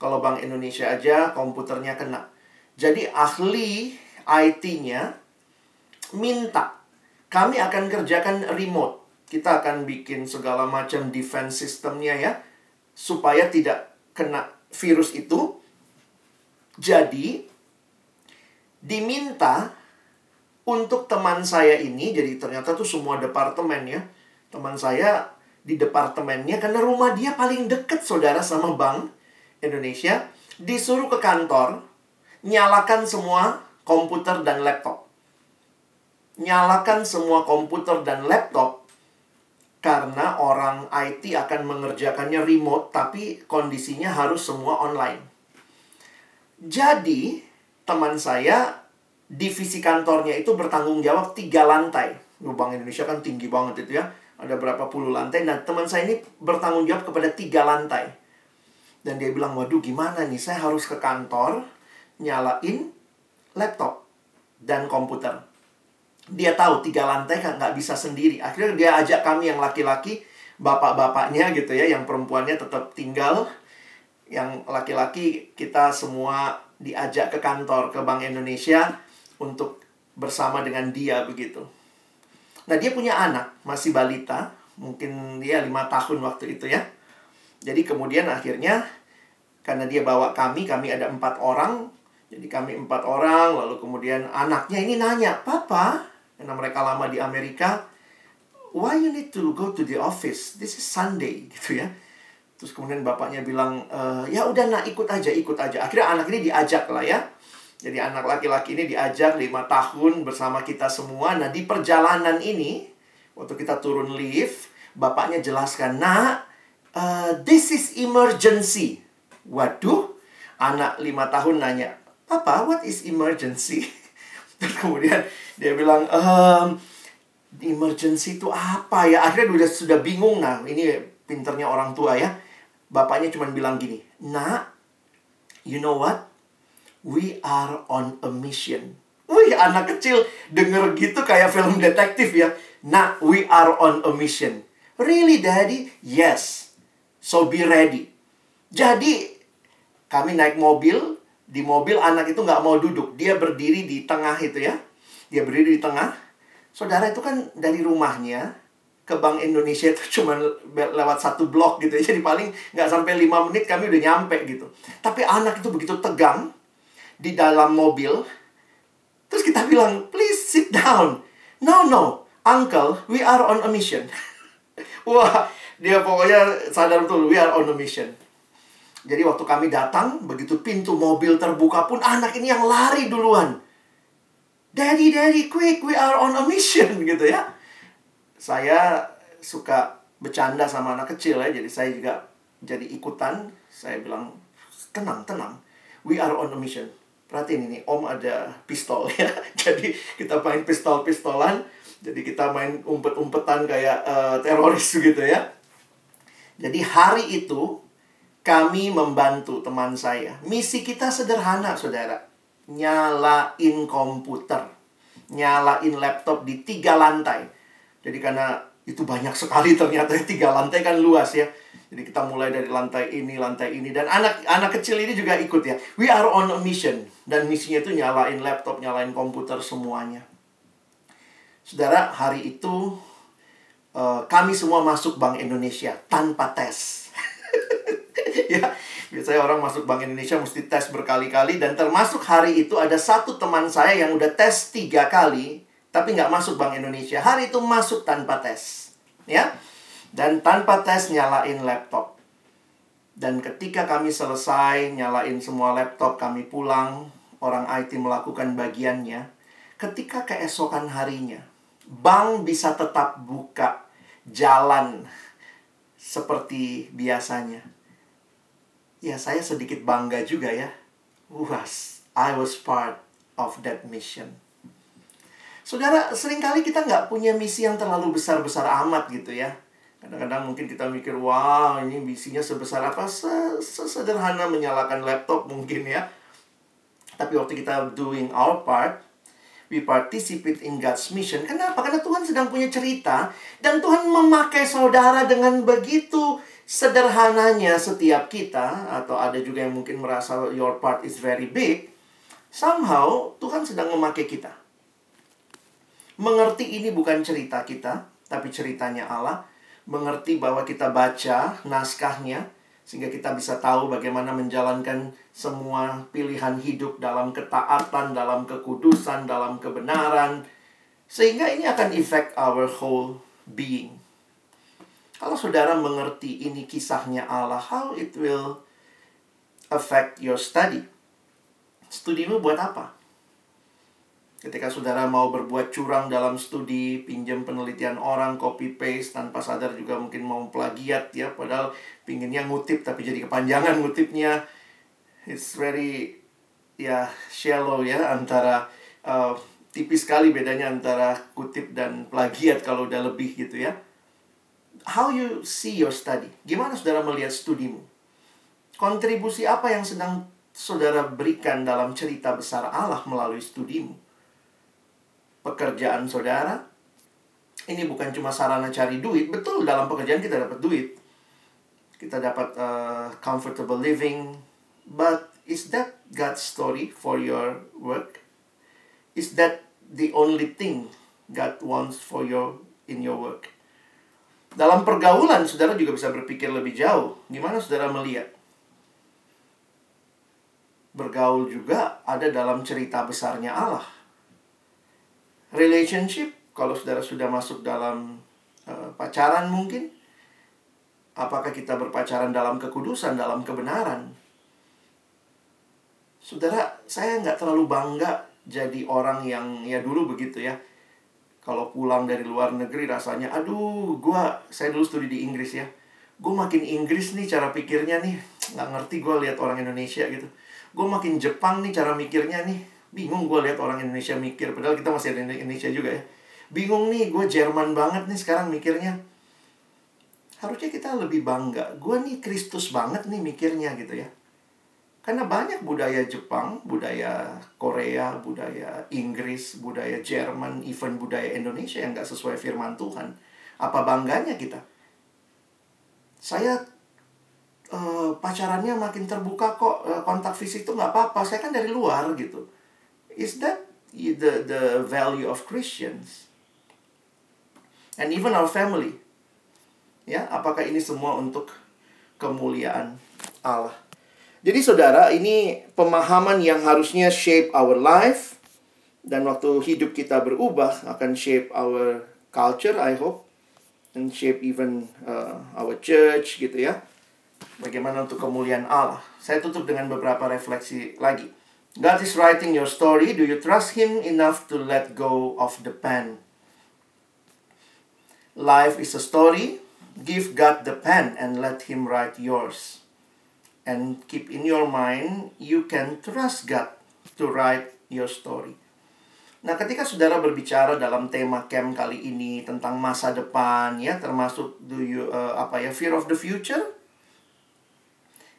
Kalau Bank Indonesia aja komputernya kena. Jadi ahli IT-nya minta, kami akan kerjakan remote. Kita akan bikin segala macam defense sistemnya ya, supaya tidak kena virus itu jadi, diminta untuk teman saya ini, jadi ternyata tuh semua departemen ya. Teman saya di departemennya, karena rumah dia paling deket saudara sama bank Indonesia, disuruh ke kantor, nyalakan semua komputer dan laptop. Nyalakan semua komputer dan laptop karena orang IT akan mengerjakannya remote tapi kondisinya harus semua online. Jadi, teman saya, divisi kantornya itu bertanggung jawab tiga lantai. Bank Indonesia kan tinggi banget itu ya. Ada berapa puluh lantai. Nah, teman saya ini bertanggung jawab kepada tiga lantai. Dan dia bilang, waduh gimana nih, saya harus ke kantor, nyalain laptop dan komputer. Dia tahu tiga lantai kan nggak bisa sendiri. Akhirnya dia ajak kami yang laki-laki, bapak-bapaknya gitu ya, yang perempuannya tetap tinggal. Yang laki-laki kita semua diajak ke kantor, ke Bank Indonesia untuk bersama dengan dia begitu. Nah dia punya anak, masih balita, mungkin dia lima tahun waktu itu ya. Jadi kemudian akhirnya karena dia bawa kami, kami ada empat orang. Jadi kami empat orang, lalu kemudian anaknya ini nanya, Papa, karena mereka lama di Amerika, why you need to go to the office? This is Sunday, gitu ya. Terus kemudian bapaknya bilang, e, ya udah nak ikut aja, ikut aja. Akhirnya anak ini diajak lah ya. Jadi anak laki-laki ini diajak lima tahun bersama kita semua. Nah di perjalanan ini, waktu kita turun lift, bapaknya jelaskan, nak, uh, this is emergency. Waduh, anak lima tahun nanya, Papa, what is emergency? Terus kemudian dia bilang, ehm, emergency itu apa ya? Akhirnya udah sudah bingung. Nah, ini pinternya orang tua ya. Bapaknya cuma bilang gini, nak, you know what? We are on a mission. Wih, anak kecil denger gitu kayak film detektif ya. Nah, we are on a mission. Really, Daddy? Yes. So be ready. Jadi, kami naik mobil. Di mobil anak itu nggak mau duduk. Dia berdiri di tengah itu ya. Dia berdiri di tengah. Saudara itu kan dari rumahnya ke Bank Indonesia itu cuma lewat satu blok gitu ya. Jadi paling nggak sampai lima menit kami udah nyampe gitu. Tapi anak itu begitu tegang di dalam mobil. Terus kita bilang, please sit down. No, no, uncle, we are on a mission. Wah, dia pokoknya sadar betul, we are on a mission. Jadi waktu kami datang, begitu pintu mobil terbuka pun anak ini yang lari duluan. Daddy, daddy, quick, we are on a mission gitu ya. Saya suka bercanda sama anak kecil ya, jadi saya juga jadi ikutan. Saya bilang, tenang, tenang. We are on a mission. Perhatiin ini om ada pistol ya. Jadi kita main pistol-pistolan jadi kita main umpet-umpetan kayak uh, teroris gitu ya. Jadi hari itu kami membantu teman saya. Misi kita sederhana saudara. Nyalain komputer nyalain laptop di tiga lantai jadi karena itu banyak sekali ternyata tiga lantai kan luas ya jadi kita mulai dari lantai ini, lantai ini dan anak anak kecil ini juga ikut ya. We are on a mission dan misinya itu nyalain laptop, nyalain komputer semuanya. Saudara, hari itu uh, kami semua masuk Bank Indonesia tanpa tes. ya, biasanya orang masuk Bank Indonesia mesti tes berkali-kali dan termasuk hari itu ada satu teman saya yang udah tes tiga kali tapi nggak masuk Bank Indonesia. Hari itu masuk tanpa tes. Ya, dan tanpa tes nyalain laptop. Dan ketika kami selesai nyalain semua laptop, kami pulang, orang IT melakukan bagiannya. Ketika keesokan harinya, bank bisa tetap buka jalan seperti biasanya. Ya, saya sedikit bangga juga ya. Was, I was part of that mission. Saudara, sering kali kita nggak punya misi yang terlalu besar-besar amat gitu ya Kadang-kadang mungkin kita mikir, wah ini misinya sebesar apa? Sesederhana menyalakan laptop mungkin ya. Tapi waktu kita doing our part, we participate in God's mission. Kenapa? Karena Tuhan sedang punya cerita. Dan Tuhan memakai saudara dengan begitu sederhananya setiap kita. Atau ada juga yang mungkin merasa your part is very big. Somehow, Tuhan sedang memakai kita. Mengerti ini bukan cerita kita, tapi ceritanya Allah mengerti bahwa kita baca naskahnya sehingga kita bisa tahu bagaimana menjalankan semua pilihan hidup dalam ketaatan, dalam kekudusan, dalam kebenaran sehingga ini akan effect our whole being. Kalau saudara mengerti ini kisahnya Allah, how it will affect your study? Studimu buat apa? Ketika saudara mau berbuat curang dalam studi, pinjam penelitian orang, copy paste, tanpa sadar juga mungkin mau plagiat ya, padahal pinginnya ngutip tapi jadi kepanjangan ngutipnya. It's very ya shallow ya antara uh, tipis sekali bedanya antara kutip dan plagiat kalau udah lebih gitu ya. how you see your study. Gimana saudara melihat studimu? Kontribusi apa yang sedang saudara berikan dalam cerita besar Allah melalui studimu? Pekerjaan saudara, ini bukan cuma sarana cari duit. Betul, dalam pekerjaan kita dapat duit. Kita dapat uh, comfortable living. But is that God's story for your work? Is that the only thing God wants for your in your work? Dalam pergaulan, saudara juga bisa berpikir lebih jauh. Gimana saudara melihat? Bergaul juga ada dalam cerita besarnya Allah. Relationship, kalau saudara sudah masuk dalam uh, pacaran mungkin, apakah kita berpacaran dalam kekudusan, dalam kebenaran? Saudara, saya nggak terlalu bangga jadi orang yang ya dulu begitu ya. Kalau pulang dari luar negeri rasanya aduh gue saya dulu studi di Inggris ya. Gue makin Inggris nih cara pikirnya nih. Nggak ngerti gue lihat orang Indonesia gitu. Gue makin Jepang nih cara mikirnya nih bingung gue lihat orang Indonesia mikir padahal kita masih ada Indonesia juga ya bingung nih gue Jerman banget nih sekarang mikirnya harusnya kita lebih bangga gue nih Kristus banget nih mikirnya gitu ya karena banyak budaya Jepang, budaya Korea, budaya Inggris, budaya Jerman, even budaya Indonesia yang nggak sesuai firman Tuhan. Apa bangganya kita? Saya uh, pacarannya makin terbuka kok, uh, kontak fisik itu nggak apa-apa. Saya kan dari luar gitu. Is that the the value of Christians? And even our family. Ya, apakah ini semua untuk kemuliaan Allah? Jadi saudara, ini pemahaman yang harusnya shape our life dan waktu hidup kita berubah akan shape our culture, I hope, and shape even uh, our church gitu ya. Bagaimana untuk kemuliaan Allah. Saya tutup dengan beberapa refleksi lagi. God is writing your story. Do you trust Him enough to let go of the pen? Life is a story. Give God the pen and let Him write yours and keep in your mind you can trust God to write your story. Nah, ketika saudara berbicara dalam tema camp kali ini tentang masa depan ya, termasuk do you uh, apa ya fear of the future,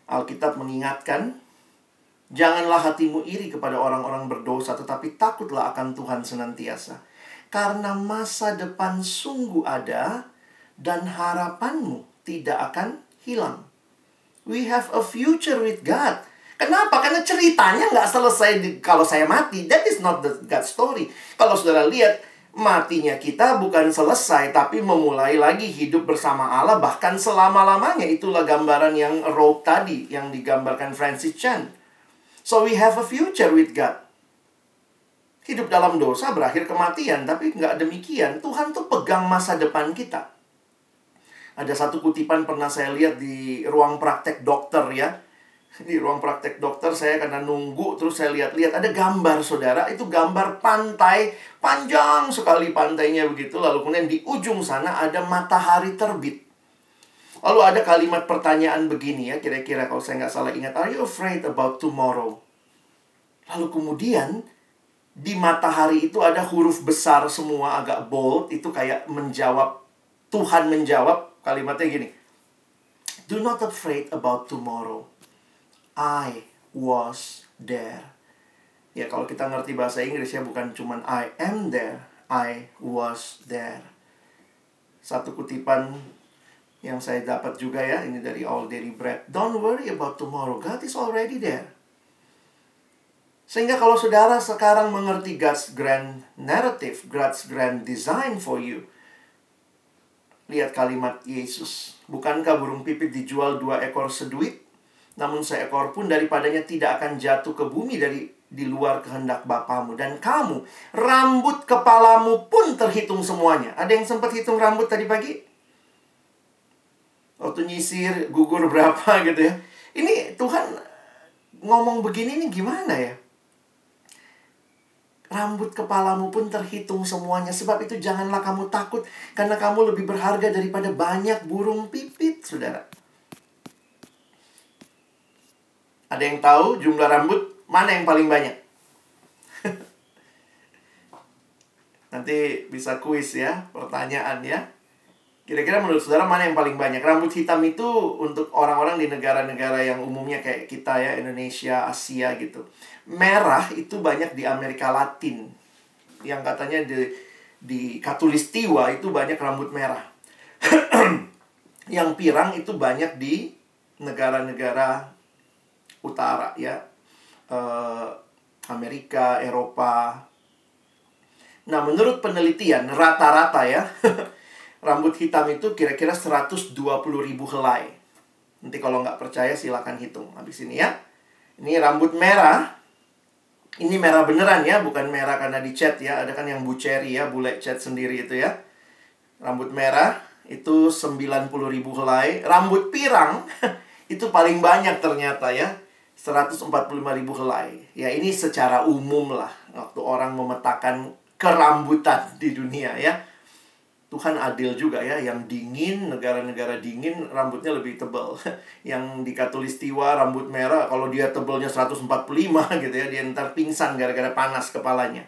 Alkitab mengingatkan janganlah hatimu iri kepada orang-orang berdosa, tetapi takutlah akan Tuhan senantiasa. Karena masa depan sungguh ada dan harapanmu tidak akan hilang. We have a future with God. Kenapa? Karena ceritanya nggak selesai di, kalau saya mati. That is not the God story. Kalau saudara lihat, matinya kita bukan selesai, tapi memulai lagi hidup bersama Allah bahkan selama-lamanya. Itulah gambaran yang Rope tadi, yang digambarkan Francis Chan. So we have a future with God. Hidup dalam dosa berakhir kematian, tapi nggak demikian. Tuhan tuh pegang masa depan kita. Ada satu kutipan pernah saya lihat di ruang praktek dokter ya. Di ruang praktek dokter saya karena nunggu terus saya lihat-lihat ada gambar saudara itu gambar pantai panjang sekali pantainya begitu lalu kemudian di ujung sana ada matahari terbit. Lalu ada kalimat pertanyaan begini ya kira-kira kalau saya nggak salah ingat Are you afraid about tomorrow? Lalu kemudian di matahari itu ada huruf besar semua agak bold itu kayak menjawab Tuhan menjawab Kalimatnya gini. Do not afraid about tomorrow. I was there. Ya kalau kita ngerti bahasa Inggris ya bukan cuman I am there, I was there. Satu kutipan yang saya dapat juga ya, ini dari All Daily Bread. Don't worry about tomorrow, God is already there. Sehingga kalau saudara sekarang mengerti God's grand narrative, God's grand design for you, Lihat kalimat Yesus. Bukankah burung pipit dijual dua ekor seduit? Namun seekor pun daripadanya tidak akan jatuh ke bumi dari di luar kehendak Bapamu. Dan kamu, rambut kepalamu pun terhitung semuanya. Ada yang sempat hitung rambut tadi pagi? Waktu nyisir, gugur berapa gitu ya. Ini Tuhan ngomong begini nih gimana ya? Rambut kepalamu pun terhitung semuanya. Sebab itu janganlah kamu takut. Karena kamu lebih berharga daripada banyak burung pipit, saudara. Ada yang tahu jumlah rambut mana yang paling banyak? Nanti bisa kuis ya, pertanyaan ya. Kira-kira menurut saudara mana yang paling banyak? Rambut hitam itu untuk orang-orang di negara-negara yang umumnya kayak kita ya, Indonesia, Asia gitu. Merah itu banyak di Amerika Latin. Yang katanya di di Katulistiwa itu banyak rambut merah. yang pirang itu banyak di negara-negara utara ya. Uh, Amerika, Eropa. Nah, menurut penelitian rata-rata ya rambut hitam itu kira-kira 120 ribu helai. Nanti kalau nggak percaya silakan hitung habis ini ya. Ini rambut merah. Ini merah beneran ya, bukan merah karena dicat ya. Ada kan yang buceri ya, bule cat sendiri itu ya. Rambut merah itu 90 ribu helai. Rambut pirang itu paling banyak ternyata ya. 145 ribu helai. Ya ini secara umum lah. Waktu orang memetakan kerambutan di dunia ya Tuhan adil juga ya, yang dingin, negara-negara dingin rambutnya lebih tebal. yang di Katulistiwa rambut merah, kalau dia tebalnya 145 gitu ya, dia ntar pingsan gara-gara panas kepalanya.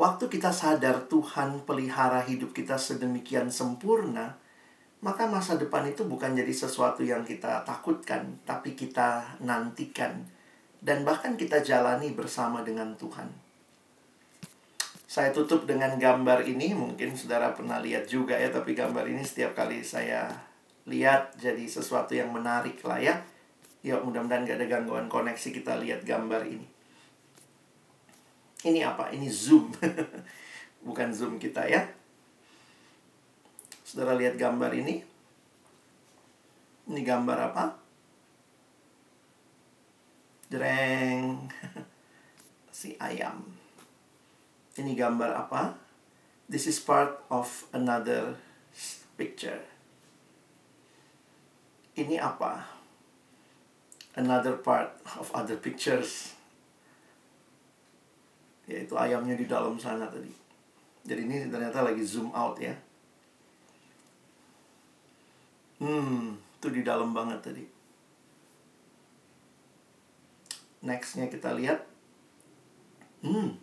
Waktu kita sadar Tuhan pelihara hidup kita sedemikian sempurna, maka masa depan itu bukan jadi sesuatu yang kita takutkan, tapi kita nantikan. Dan bahkan kita jalani bersama dengan Tuhan. Saya tutup dengan gambar ini, mungkin saudara pernah lihat juga ya, tapi gambar ini setiap kali saya lihat jadi sesuatu yang menarik lah ya. Ya mudah-mudahan gak ada gangguan koneksi kita lihat gambar ini. Ini apa? Ini zoom. Bukan zoom kita ya. Saudara lihat gambar ini. Ini gambar apa? Jreng. si ayam. Ini gambar apa? This is part of another picture. Ini apa? Another part of other pictures. Yaitu ayamnya di dalam sana tadi. Jadi ini ternyata lagi zoom out ya. Hmm, itu di dalam banget tadi. Nextnya kita lihat. Hmm,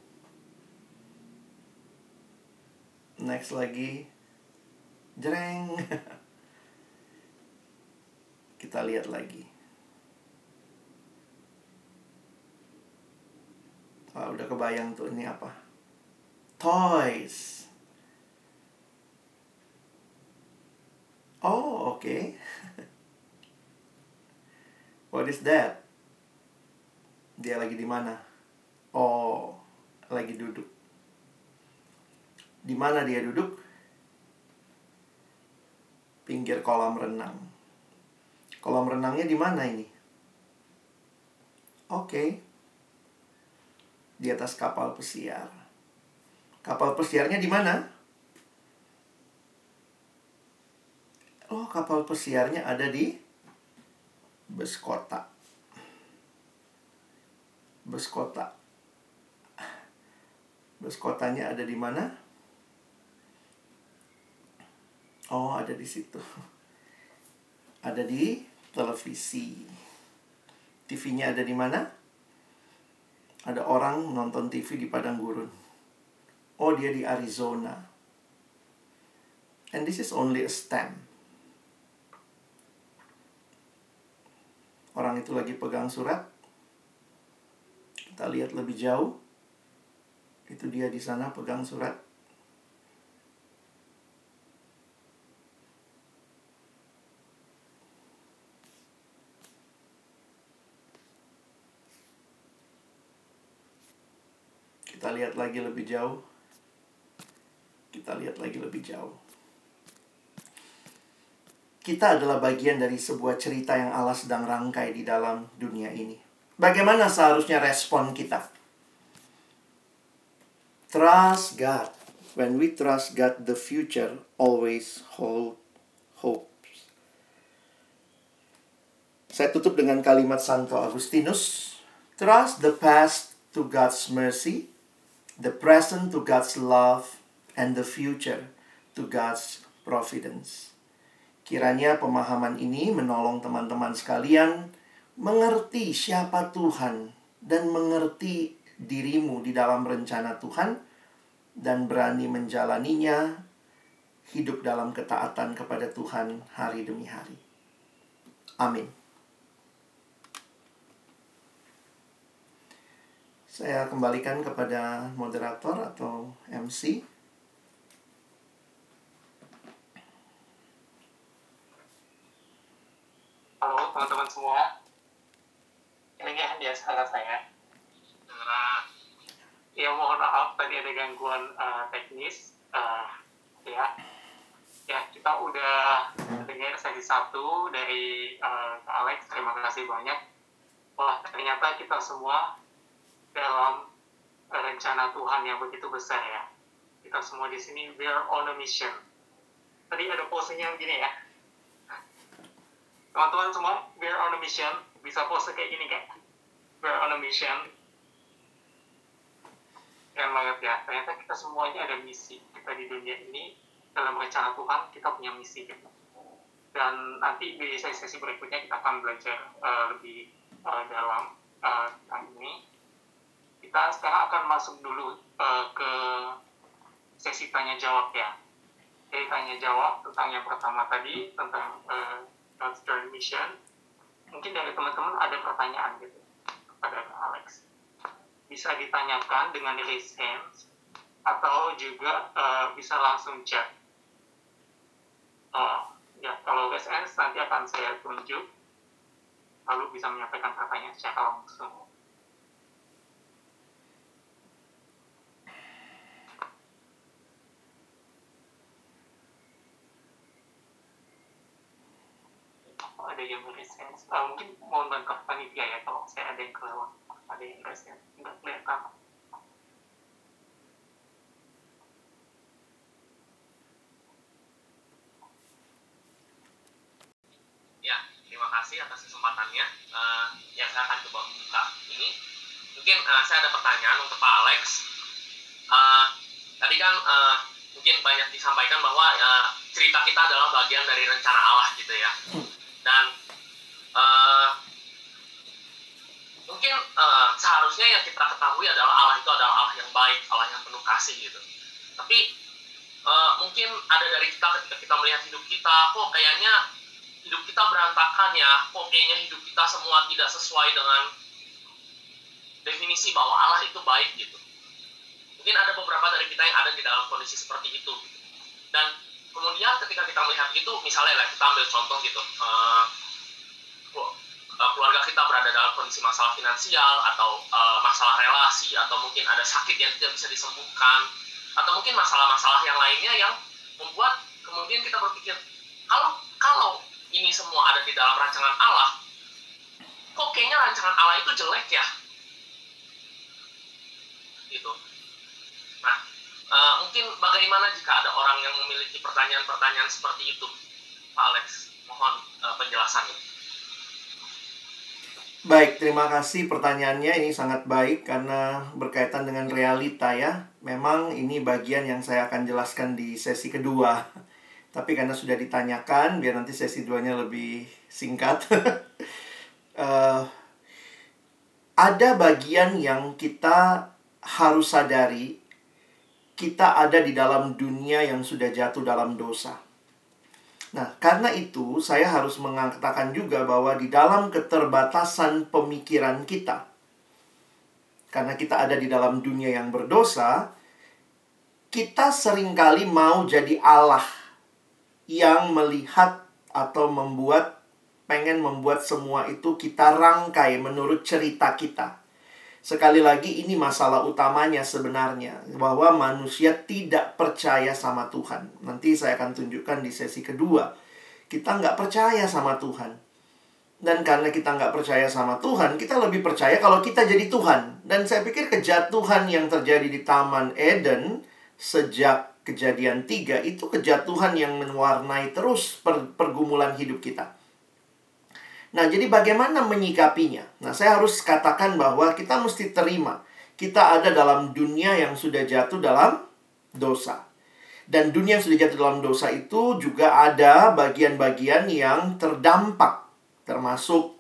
next lagi. Jreng kita lihat lagi. Wah, udah kebayang tuh ini apa. Toys. Oh oke. Okay. what is that? Dia lagi di mana? Oh lagi duduk di mana dia duduk? Pinggir kolam renang. Kolam renangnya di mana ini? Oke. Okay. Di atas kapal pesiar. Kapal pesiarnya di mana? Oh, kapal pesiarnya ada di bus kota. Bus kota. Bus kotanya ada di mana? Oh, ada di situ. Ada di televisi. TV-nya ada di mana? Ada orang nonton TV di padang gurun. Oh, dia di Arizona. And this is only a stamp. Orang itu lagi pegang surat. Kita lihat lebih jauh. Itu dia di sana pegang surat. Lihat lagi lebih jauh. Kita lihat lagi lebih jauh. Kita adalah bagian dari sebuah cerita yang Allah sedang rangkai di dalam dunia ini. Bagaimana seharusnya respon kita? Trust God. When we trust God, the future always hold hope. Saya tutup dengan kalimat Santo Agustinus. Trust the past to God's mercy the present to God's love, and the future to God's providence. Kiranya pemahaman ini menolong teman-teman sekalian mengerti siapa Tuhan dan mengerti dirimu di dalam rencana Tuhan dan berani menjalaninya hidup dalam ketaatan kepada Tuhan hari demi hari. Amin. Saya kembalikan kepada moderator atau MC. Halo teman-teman semua. Ini ya suara saya. Ya mohon maaf tadi ada gangguan uh, teknis. Uh, ya, ya kita udah dengar sesi satu dari uh, Alex. Terima kasih banyak. Wah ternyata kita semua dalam rencana Tuhan yang begitu besar ya. Kita semua di sini we are on a mission. Tadi ada posenya gini ya. Teman-teman semua, we are on a mission. Bisa pose kayak gini kan? We are on a mission. Keren banget ya. Ternyata kita semuanya ada misi. Kita di dunia ini dalam rencana Tuhan kita punya misi gitu. Dan nanti di sesi-sesi berikutnya kita akan belajar uh, lebih uh, dalam uh, tentang ini kita sekarang akan masuk dulu uh, ke sesi tanya jawab ya. Jadi tanya jawab tentang yang pertama tadi tentang uh, Journey Mission. Mungkin dari teman-teman ada pertanyaan gitu kepada Alex. Bisa ditanyakan dengan raise hands atau juga uh, bisa langsung chat. Uh, ya kalau raise hands nanti akan saya tunjuk lalu bisa menyampaikan pertanyaan secara langsung. Ada yang resens uh, mungkin mohon bantu panitia ya kalau saya ada yang kelewat ada yang resens nggak kelihatan. Ya terima kasih atas kesempatannya. Uh, yang saya akan coba membuka ini. Mungkin uh, saya ada pertanyaan untuk Pak Alex. Uh, tadi kan uh, mungkin banyak disampaikan bahwa uh, cerita kita adalah bagian dari rencana Allah gitu ya dan uh, mungkin uh, seharusnya yang kita ketahui adalah Allah itu adalah Allah yang baik, Allah yang penuh kasih gitu. Tapi uh, mungkin ada dari kita ketika kita melihat hidup kita, kok kayaknya hidup kita berantakan ya, kok kayaknya hidup kita semua tidak sesuai dengan definisi bahwa Allah itu baik gitu. Mungkin ada beberapa dari kita yang ada di dalam kondisi seperti itu. Gitu. Dan kemudian ketika kita melihat itu misalnya lah kita ambil contoh gitu uh, keluarga kita berada dalam kondisi masalah finansial atau uh, masalah relasi atau mungkin ada sakit yang tidak bisa disembuhkan atau mungkin masalah-masalah yang lainnya yang membuat kemudian kita berpikir kalau kalau ini semua ada di dalam rancangan Allah kok kayaknya rancangan Allah itu jelek ya? Gitu uh, mungkin bagaimana jika ada orang yang memiliki pertanyaan-pertanyaan seperti itu Pak Alex mohon uh, penjelasannya Baik, terima kasih pertanyaannya. Ini sangat baik karena berkaitan dengan realita ya. Memang ini bagian yang saya akan jelaskan di sesi kedua. Tapi karena sudah ditanyakan, biar nanti sesi duanya lebih singkat. uh, ada bagian yang kita harus sadari. Kita ada di dalam dunia yang sudah jatuh dalam dosa. Nah, karena itu saya harus mengatakan juga bahwa di dalam keterbatasan pemikiran kita, karena kita ada di dalam dunia yang berdosa, kita sering kali mau jadi Allah yang melihat atau membuat, pengen membuat semua itu kita rangkai menurut cerita kita. Sekali lagi ini masalah utamanya sebenarnya bahwa manusia tidak percaya sama Tuhan. Nanti saya akan tunjukkan di sesi kedua. Kita nggak percaya sama Tuhan. Dan karena kita nggak percaya sama Tuhan, kita lebih percaya kalau kita jadi Tuhan. Dan saya pikir kejatuhan yang terjadi di Taman Eden sejak kejadian tiga itu kejatuhan yang mewarnai terus per pergumulan hidup kita. Nah, jadi bagaimana menyikapinya? Nah, saya harus katakan bahwa kita mesti terima. Kita ada dalam dunia yang sudah jatuh dalam dosa. Dan dunia yang sudah jatuh dalam dosa itu juga ada bagian-bagian yang terdampak. Termasuk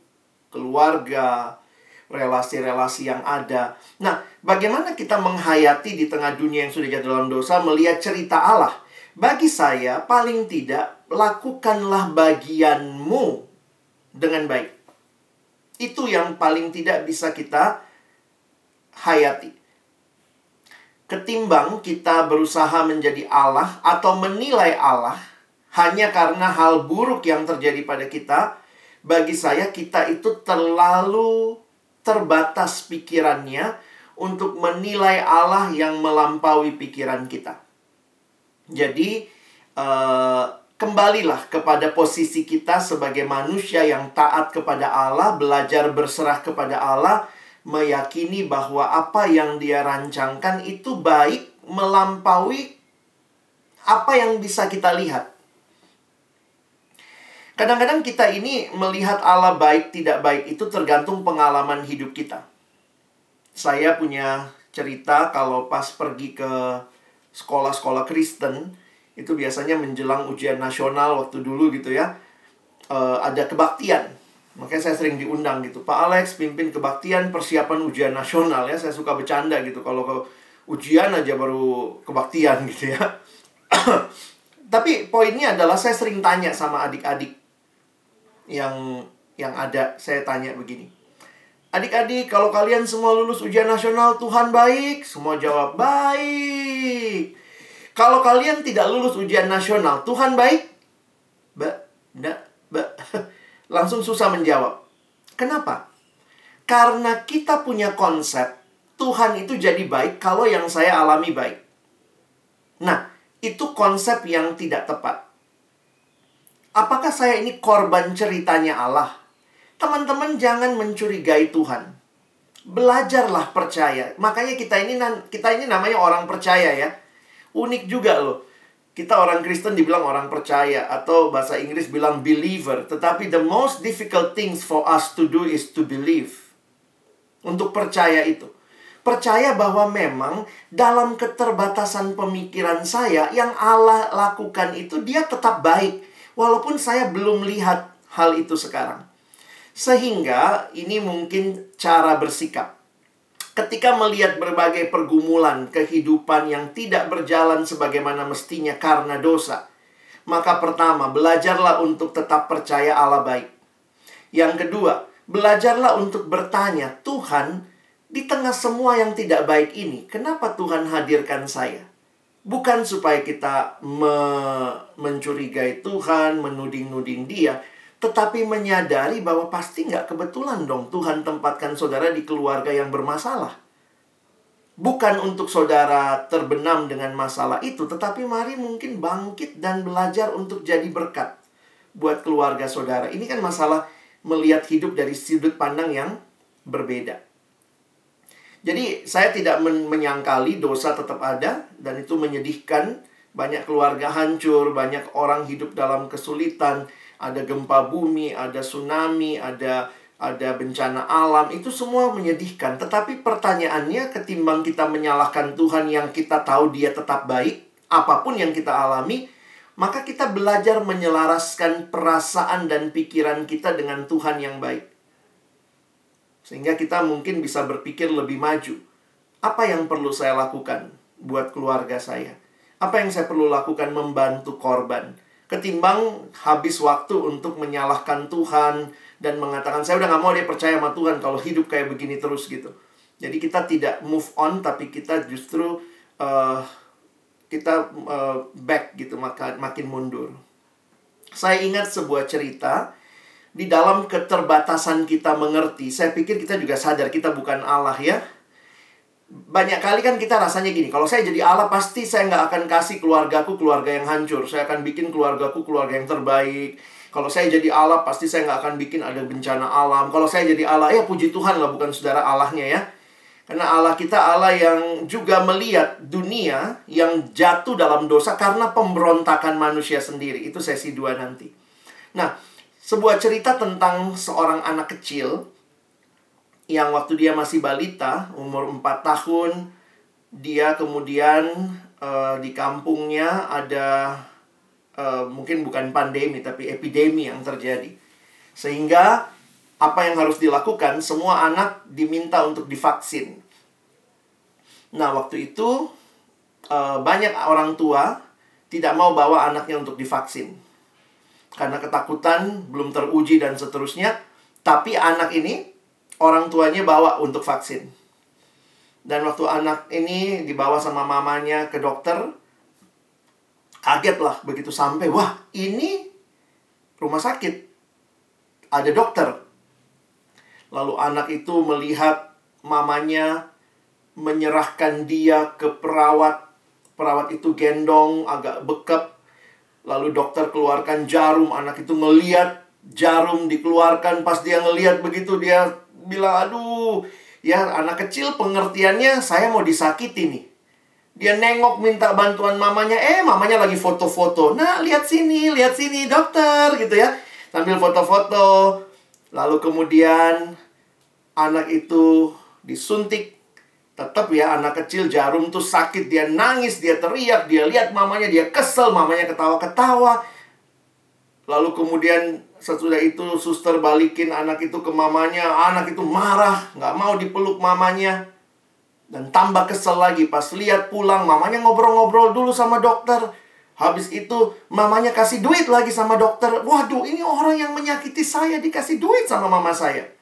keluarga, relasi-relasi yang ada. Nah, bagaimana kita menghayati di tengah dunia yang sudah jatuh dalam dosa, melihat cerita Allah. Bagi saya, paling tidak lakukanlah bagianmu dengan baik. Itu yang paling tidak bisa kita hayati. Ketimbang kita berusaha menjadi Allah atau menilai Allah hanya karena hal buruk yang terjadi pada kita, bagi saya kita itu terlalu terbatas pikirannya untuk menilai Allah yang melampaui pikiran kita. Jadi, uh, kembalilah kepada posisi kita sebagai manusia yang taat kepada Allah, belajar berserah kepada Allah, meyakini bahwa apa yang Dia rancangkan itu baik melampaui apa yang bisa kita lihat. Kadang-kadang kita ini melihat Allah baik tidak baik itu tergantung pengalaman hidup kita. Saya punya cerita kalau pas pergi ke sekolah-sekolah Kristen itu biasanya menjelang ujian nasional waktu dulu gitu ya. Uh, ada kebaktian Makanya saya sering diundang gitu. Pak Alex pimpin kebaktian persiapan ujian nasional ya. Saya suka bercanda gitu. Kalau ke ujian aja baru kebaktian gitu ya. Tapi poinnya adalah saya sering tanya sama adik-adik yang yang ada. Saya tanya begini. Adik-adik, kalau kalian semua lulus ujian nasional, Tuhan baik? Semua jawab, baik. Kalau kalian tidak lulus ujian nasional, Tuhan baik? Ba, enggak, ba. langsung susah menjawab. Kenapa? Karena kita punya konsep Tuhan itu jadi baik kalau yang saya alami baik. Nah, itu konsep yang tidak tepat. Apakah saya ini korban ceritanya Allah? Teman-teman jangan mencurigai Tuhan. Belajarlah percaya. Makanya kita ini kita ini namanya orang percaya ya. Unik juga loh kita orang Kristen dibilang orang percaya atau bahasa Inggris bilang believer, tetapi the most difficult things for us to do is to believe. Untuk percaya itu. Percaya bahwa memang dalam keterbatasan pemikiran saya yang Allah lakukan itu dia tetap baik walaupun saya belum lihat hal itu sekarang. Sehingga ini mungkin cara bersikap ketika melihat berbagai pergumulan kehidupan yang tidak berjalan sebagaimana mestinya karena dosa, maka pertama, belajarlah untuk tetap percaya Allah baik. Yang kedua, belajarlah untuk bertanya, Tuhan, di tengah semua yang tidak baik ini, kenapa Tuhan hadirkan saya? Bukan supaya kita me mencurigai Tuhan, menuding-nuding dia, tetapi menyadari bahwa pasti nggak kebetulan dong Tuhan tempatkan saudara di keluarga yang bermasalah. Bukan untuk saudara terbenam dengan masalah itu, tetapi mari mungkin bangkit dan belajar untuk jadi berkat buat keluarga saudara. Ini kan masalah melihat hidup dari sudut pandang yang berbeda. Jadi saya tidak men menyangkali dosa tetap ada dan itu menyedihkan. Banyak keluarga hancur, banyak orang hidup dalam kesulitan ada gempa bumi, ada tsunami, ada ada bencana alam, itu semua menyedihkan. Tetapi pertanyaannya ketimbang kita menyalahkan Tuhan yang kita tahu dia tetap baik, apa pun yang kita alami, maka kita belajar menyelaraskan perasaan dan pikiran kita dengan Tuhan yang baik. Sehingga kita mungkin bisa berpikir lebih maju. Apa yang perlu saya lakukan buat keluarga saya? Apa yang saya perlu lakukan membantu korban? Ketimbang habis waktu untuk menyalahkan Tuhan dan mengatakan saya udah nggak mau dia percaya sama Tuhan kalau hidup kayak begini terus gitu. Jadi kita tidak move on tapi kita justru uh, kita uh, back gitu maka makin mundur. Saya ingat sebuah cerita di dalam keterbatasan kita mengerti. Saya pikir kita juga sadar kita bukan Allah ya banyak kali kan kita rasanya gini, kalau saya jadi Allah pasti saya nggak akan kasih keluargaku keluarga yang hancur. Saya akan bikin keluargaku keluarga yang terbaik. Kalau saya jadi Allah pasti saya nggak akan bikin ada bencana alam. Kalau saya jadi Allah ya puji Tuhan lah bukan saudara Allahnya ya. Karena Allah kita Allah yang juga melihat dunia yang jatuh dalam dosa karena pemberontakan manusia sendiri. Itu sesi dua nanti. Nah, sebuah cerita tentang seorang anak kecil yang waktu dia masih balita, umur 4 tahun, dia kemudian uh, di kampungnya ada uh, mungkin bukan pandemi tapi epidemi yang terjadi. Sehingga apa yang harus dilakukan? Semua anak diminta untuk divaksin. Nah, waktu itu uh, banyak orang tua tidak mau bawa anaknya untuk divaksin. Karena ketakutan, belum teruji dan seterusnya. Tapi anak ini, orang tuanya bawa untuk vaksin. Dan waktu anak ini dibawa sama mamanya ke dokter, kaget lah begitu sampai. Wah, ini rumah sakit. Ada dokter. Lalu anak itu melihat mamanya menyerahkan dia ke perawat. Perawat itu gendong, agak bekap. Lalu dokter keluarkan jarum, anak itu ngeliat jarum dikeluarkan. Pas dia ngeliat begitu, dia bilang, aduh, ya anak kecil pengertiannya saya mau disakiti nih. Dia nengok minta bantuan mamanya, eh mamanya lagi foto-foto. Nah, lihat sini, lihat sini, dokter, gitu ya. Sambil foto-foto. Lalu kemudian anak itu disuntik. Tetap ya anak kecil jarum tuh sakit, dia nangis, dia teriak, dia lihat mamanya, dia kesel, mamanya ketawa-ketawa. Lalu kemudian sesudah itu suster balikin anak itu ke mamanya, anak itu marah, nggak mau dipeluk mamanya. Dan tambah kesel lagi pas lihat pulang mamanya ngobrol-ngobrol dulu sama dokter. Habis itu mamanya kasih duit lagi sama dokter. Waduh, ini orang yang menyakiti saya dikasih duit sama mama saya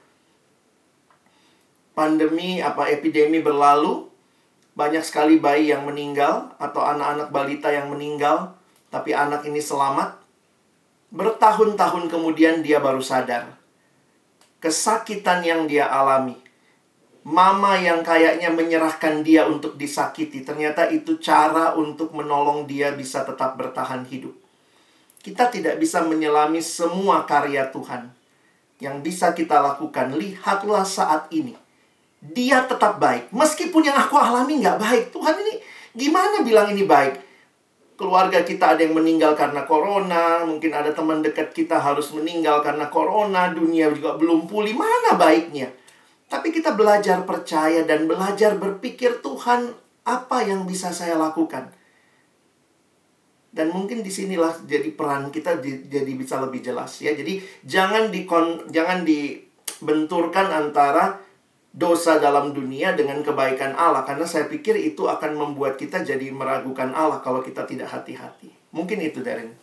pandemi apa epidemi berlalu, banyak sekali bayi yang meninggal atau anak-anak balita yang meninggal, tapi anak ini selamat. Bertahun-tahun kemudian dia baru sadar kesakitan yang dia alami. Mama yang kayaknya menyerahkan dia untuk disakiti, ternyata itu cara untuk menolong dia bisa tetap bertahan hidup. Kita tidak bisa menyelami semua karya Tuhan. Yang bisa kita lakukan, lihatlah saat ini dia tetap baik. Meskipun yang aku alami nggak baik. Tuhan ini gimana bilang ini baik? Keluarga kita ada yang meninggal karena corona, mungkin ada teman dekat kita harus meninggal karena corona, dunia juga belum pulih. Mana baiknya? Tapi kita belajar percaya dan belajar berpikir Tuhan apa yang bisa saya lakukan. Dan mungkin di sinilah jadi peran kita jadi bisa lebih jelas ya. Jadi jangan dikon jangan dibenturkan antara dosa dalam dunia dengan kebaikan Allah karena saya pikir itu akan membuat kita jadi meragukan Allah kalau kita tidak hati-hati. Mungkin itu Darren.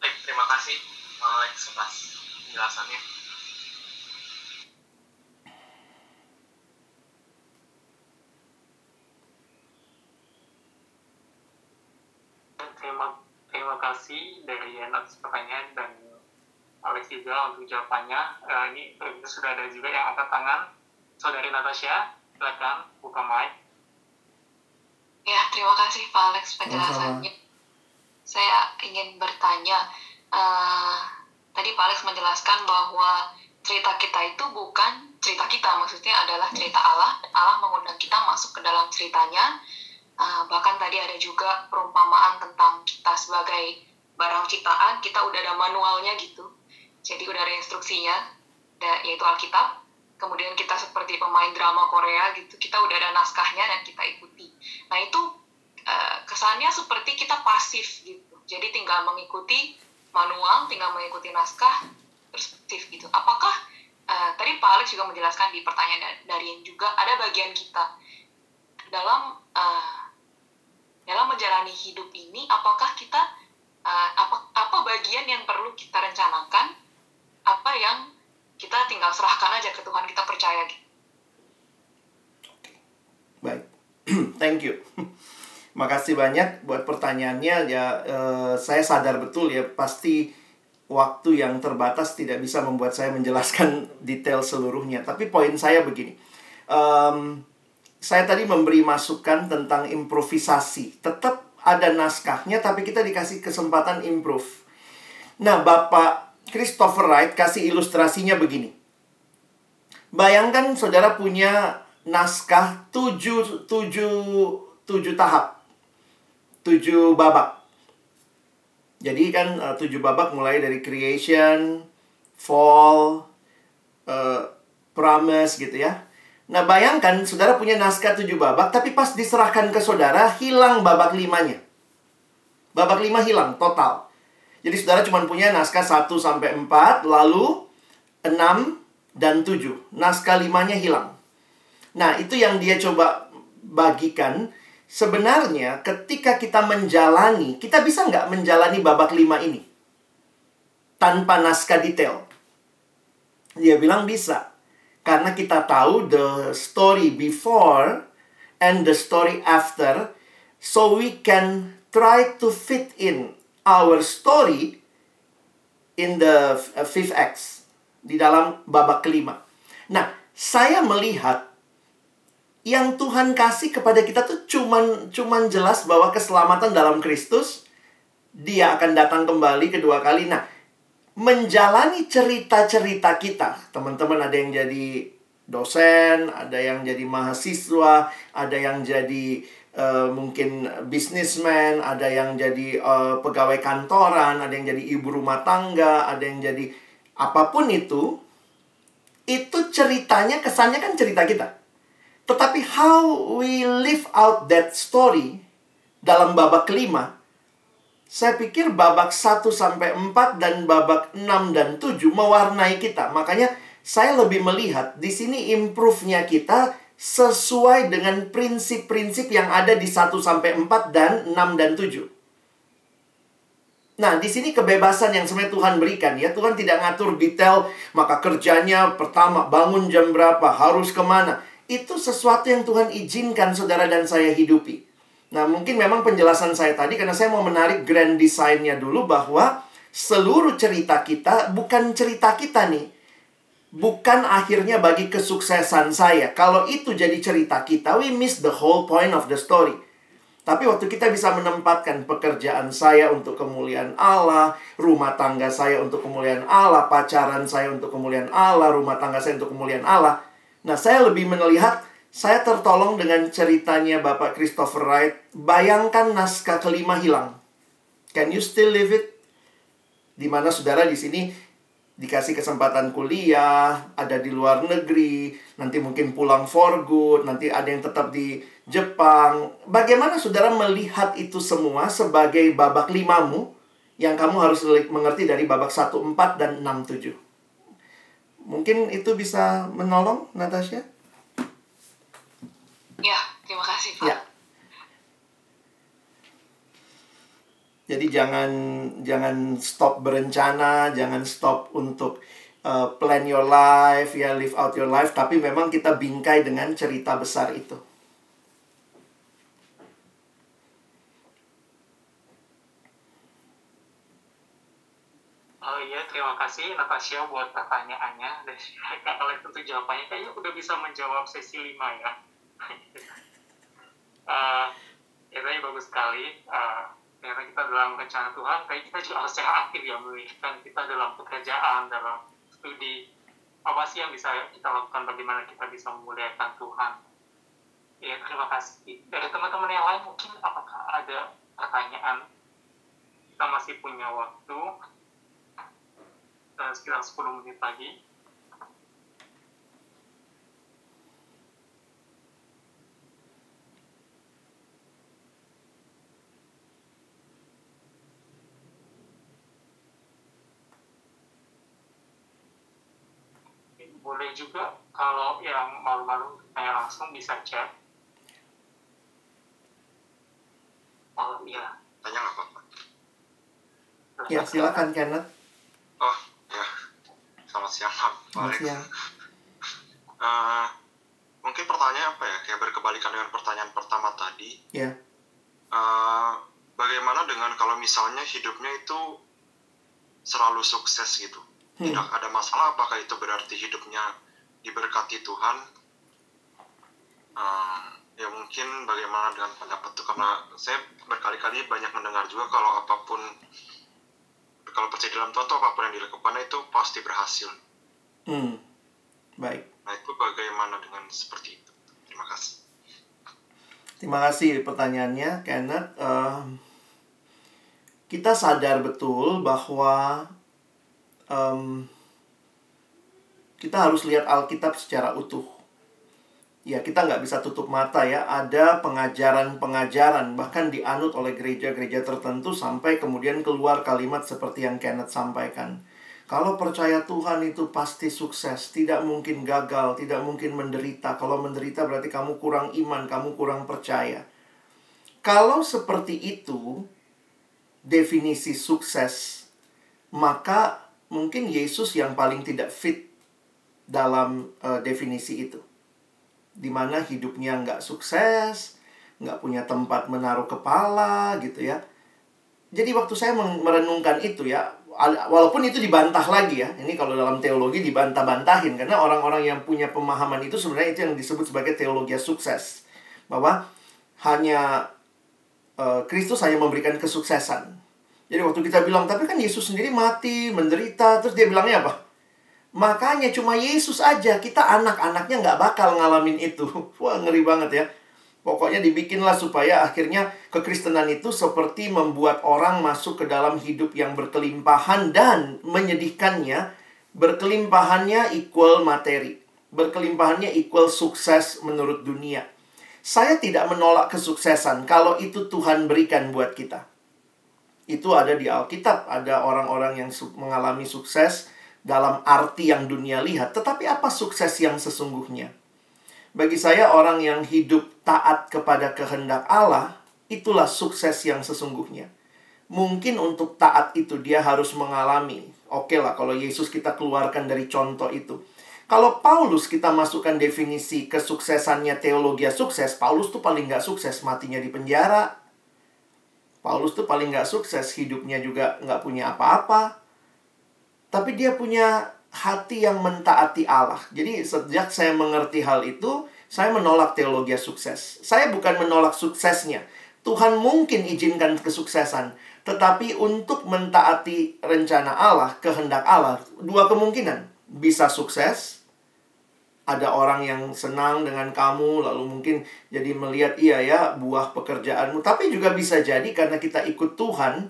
Baik, terima kasih Alex atas penjelasannya. Terima, terima kasih dari atas pertanyaan dan Alex juga untuk jawabannya. Uh, ini sudah ada juga yang angkat tangan. Saudari Natasha, silakan buka mic. Ya, terima kasih Pak Alex penjelasannya. Saya ingin bertanya, uh, tadi Pak Alex menjelaskan bahwa cerita kita itu bukan cerita kita, maksudnya adalah cerita Allah. Allah mengundang kita masuk ke dalam ceritanya. Uh, bahkan tadi ada juga perumpamaan tentang kita sebagai barang ciptaan, kita udah ada manualnya gitu jadi udah ada instruksinya, yaitu Alkitab. Kemudian kita seperti pemain drama Korea gitu, kita udah ada naskahnya dan kita ikuti. Nah itu uh, kesannya seperti kita pasif gitu. Jadi tinggal mengikuti manual, tinggal mengikuti naskah, terus pasif gitu. Apakah uh, tadi Pak Alex juga menjelaskan di pertanyaan dari yang juga ada bagian kita dalam uh, dalam menjalani hidup ini apakah kita apa apa bagian yang perlu kita rencanakan apa yang kita tinggal serahkan aja ke Tuhan kita percaya gitu. Baik, thank you. Makasih banyak buat pertanyaannya ya. Eh, saya sadar betul ya pasti waktu yang terbatas tidak bisa membuat saya menjelaskan detail seluruhnya. Tapi poin saya begini, um, saya tadi memberi masukan tentang improvisasi. Tetap ada naskahnya, tapi kita dikasih kesempatan improve. Nah, Bapak Christopher Wright kasih ilustrasinya begini. Bayangkan saudara punya naskah tujuh, tujuh, tujuh tahap. Tujuh babak. Jadi kan uh, tujuh babak mulai dari creation, fall, uh, promise gitu ya. Nah bayangkan saudara punya naskah tujuh babak, tapi pas diserahkan ke saudara, hilang babak limanya. Babak lima hilang, total. Jadi saudara cuma punya naskah 1 sampai 4, lalu 6 dan 7. Naskah limanya hilang. Nah, itu yang dia coba bagikan. sebenarnya ketika kita menjalani, kita bisa nggak menjalani babak lima ini? Tanpa naskah detail. Dia bilang bisa. Karena kita tahu the story before and the story after. So we can try to fit in our story in the fifth acts. Di dalam babak kelima. Nah, saya melihat yang Tuhan kasih kepada kita tuh cuman cuman jelas bahwa keselamatan dalam Kristus dia akan datang kembali kedua kali. Nah, menjalani cerita-cerita kita, teman-teman ada yang jadi dosen, ada yang jadi mahasiswa, ada yang jadi uh, mungkin bisnismen, ada yang jadi uh, pegawai kantoran, ada yang jadi ibu rumah tangga, ada yang jadi apa pun itu, itu ceritanya kesannya kan cerita kita. Tetapi how we live out that story dalam babak kelima, saya pikir babak 1 sampai 4 dan babak 6 dan 7 mewarnai kita. Makanya saya lebih melihat di sini improve-nya kita sesuai dengan prinsip-prinsip yang ada di 1 sampai 4 dan 6 dan 7. Nah, di sini kebebasan yang sebenarnya Tuhan berikan ya. Tuhan tidak ngatur detail, maka kerjanya pertama bangun jam berapa, harus ke mana itu sesuatu yang Tuhan izinkan saudara dan saya hidupi. Nah, mungkin memang penjelasan saya tadi karena saya mau menarik grand design-nya dulu bahwa seluruh cerita kita bukan cerita kita nih. Bukan akhirnya bagi kesuksesan saya. Kalau itu jadi cerita kita, we miss the whole point of the story. Tapi waktu kita bisa menempatkan pekerjaan saya untuk kemuliaan Allah, rumah tangga saya untuk kemuliaan Allah, pacaran saya untuk kemuliaan Allah, rumah tangga saya untuk kemuliaan Allah, Nah, saya lebih melihat saya tertolong dengan ceritanya Bapak Christopher Wright. Bayangkan naskah kelima hilang. Can you still live it? Di mana saudara di sini dikasih kesempatan kuliah, ada di luar negeri, nanti mungkin pulang for good, nanti ada yang tetap di Jepang. Bagaimana saudara melihat itu semua sebagai babak limamu yang kamu harus mengerti dari babak 1, 4, dan 6, 7? Mungkin itu bisa menolong, Natasha? Ya, terima kasih, Pak. Ya. Jadi jangan jangan stop berencana, jangan stop untuk uh, plan your life, ya live out your life, tapi memang kita bingkai dengan cerita besar itu. terima kasih Natasha buat pertanyaannya dan Kak tentu jawabannya kayaknya udah bisa menjawab sesi 5 ya. uh, ya bagus sekali. Uh, ternyata kita dalam rencana Tuhan, kayak kita juga harus secara aktif ya memilihkan kita dalam pekerjaan, dalam studi. Apa sih yang bisa kita lakukan, bagaimana kita bisa memuliakan Tuhan. Ya, terima kasih. Dari teman-teman yang lain mungkin apakah ada pertanyaan? Kita masih punya waktu uh, sekitar 10 menit lagi. Boleh juga kalau yang malu-malu tanya langsung bisa chat. Oh iya. Tanya apa Pak? Ya silakan Kenneth. Oh, Selamat siang, Pak. Selamat siang. Uh, mungkin pertanyaan apa ya, kayak berkebalikan dengan pertanyaan pertama tadi. Ya. Yeah. Uh, bagaimana dengan kalau misalnya hidupnya itu selalu sukses gitu? Hmm. Tidak ada masalah, apakah itu berarti hidupnya diberkati Tuhan? Uh, ya mungkin bagaimana dengan pendapat itu karena saya berkali-kali banyak mendengar juga kalau apa pun kalau percaya dalam Tuhan tuh apa pun yang dilakukan itu pasti berhasil. Hmm. Baik. Nah itu bagaimana dengan seperti itu? Terima kasih. Terima kasih pertanyaannya, Kenneth. Uh, kita sadar betul bahwa um, kita harus lihat Alkitab secara utuh. Ya kita nggak bisa tutup mata ya. Ada pengajaran-pengajaran bahkan dianut oleh gereja-gereja tertentu sampai kemudian keluar kalimat seperti yang Kenneth sampaikan. Kalau percaya Tuhan itu pasti sukses tidak mungkin gagal tidak mungkin menderita. Kalau menderita berarti kamu kurang iman kamu kurang percaya. Kalau seperti itu, definisi sukses, maka mungkin Yesus yang paling tidak fit dalam uh, definisi itu. Di mana hidupnya nggak sukses, nggak punya tempat menaruh kepala gitu ya. Jadi waktu saya merenungkan itu ya, walaupun itu dibantah lagi ya. Ini kalau dalam teologi dibantah-bantahin karena orang-orang yang punya pemahaman itu sebenarnya itu yang disebut sebagai teologi sukses. Bahwa hanya Eh, Kristus hanya memberikan kesuksesan. Jadi waktu kita bilang, tapi kan Yesus sendiri mati, menderita, terus dia bilangnya apa? Makanya cuma Yesus aja, kita anak-anaknya nggak bakal ngalamin itu. Wah, ngeri banget ya. Pokoknya dibikinlah supaya akhirnya kekristenan itu seperti membuat orang masuk ke dalam hidup yang berkelimpahan dan menyedihkannya, berkelimpahannya equal materi. Berkelimpahannya equal sukses menurut dunia. Saya tidak menolak kesuksesan kalau itu Tuhan berikan buat kita. Itu ada di Alkitab, ada orang-orang yang mengalami sukses dalam arti yang dunia lihat. Tetapi apa sukses yang sesungguhnya? Bagi saya orang yang hidup taat kepada kehendak Allah, itulah sukses yang sesungguhnya. Mungkin untuk taat itu dia harus mengalami. Oke okay lah kalau Yesus kita keluarkan dari contoh itu kalau Paulus kita masukkan definisi kesuksesannya teologi sukses, Paulus tuh paling nggak sukses matinya di penjara. Paulus tuh paling nggak sukses hidupnya juga nggak punya apa-apa. Tapi dia punya hati yang mentaati Allah. Jadi sejak saya mengerti hal itu, saya menolak teologi sukses. Saya bukan menolak suksesnya. Tuhan mungkin izinkan kesuksesan, tetapi untuk mentaati rencana Allah, kehendak Allah, dua kemungkinan bisa sukses. Ada orang yang senang dengan kamu, lalu mungkin jadi melihat iya ya buah pekerjaanmu. Tapi juga bisa jadi karena kita ikut Tuhan,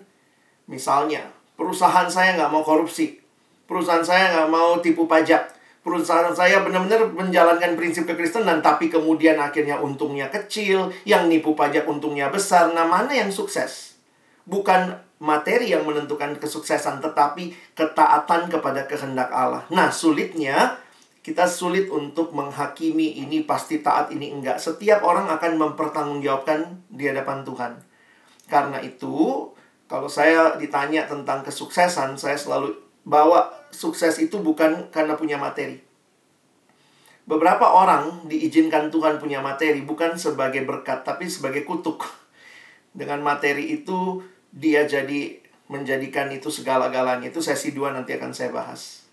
misalnya perusahaan saya nggak mau korupsi, perusahaan saya nggak mau tipu pajak, perusahaan saya benar-benar menjalankan prinsip kekristenan, tapi kemudian akhirnya untungnya kecil, yang nipu pajak untungnya besar. Nah, mana yang sukses? Bukan materi yang menentukan kesuksesan, tetapi ketaatan kepada kehendak Allah. Nah, sulitnya kita sulit untuk menghakimi ini pasti taat ini enggak. Setiap orang akan mempertanggungjawabkan di hadapan Tuhan. Karena itu, kalau saya ditanya tentang kesuksesan, saya selalu bawa sukses itu bukan karena punya materi. Beberapa orang diizinkan Tuhan punya materi bukan sebagai berkat, tapi sebagai kutuk. Dengan materi itu dia jadi menjadikan itu segala-galanya. Itu sesi dua nanti akan saya bahas.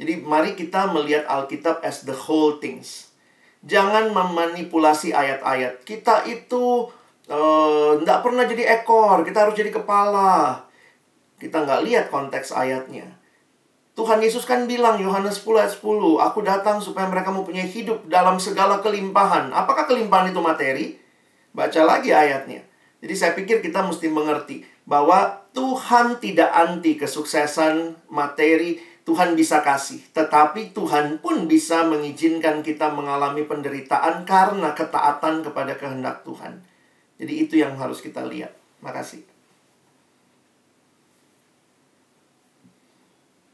Jadi mari kita melihat Alkitab as the whole things. Jangan memanipulasi ayat-ayat. Kita itu tidak uh, pernah jadi ekor, kita harus jadi kepala. Kita nggak lihat konteks ayatnya. Tuhan Yesus kan bilang Yohanes 10 ayat 10, Aku datang supaya mereka mempunyai hidup dalam segala kelimpahan. Apakah kelimpahan itu materi? Baca lagi ayatnya. Jadi saya pikir kita mesti mengerti bahwa Tuhan tidak anti kesuksesan materi, Tuhan bisa kasih, tetapi Tuhan pun bisa mengizinkan kita mengalami penderitaan karena ketaatan kepada kehendak Tuhan. Jadi itu yang harus kita lihat. Makasih.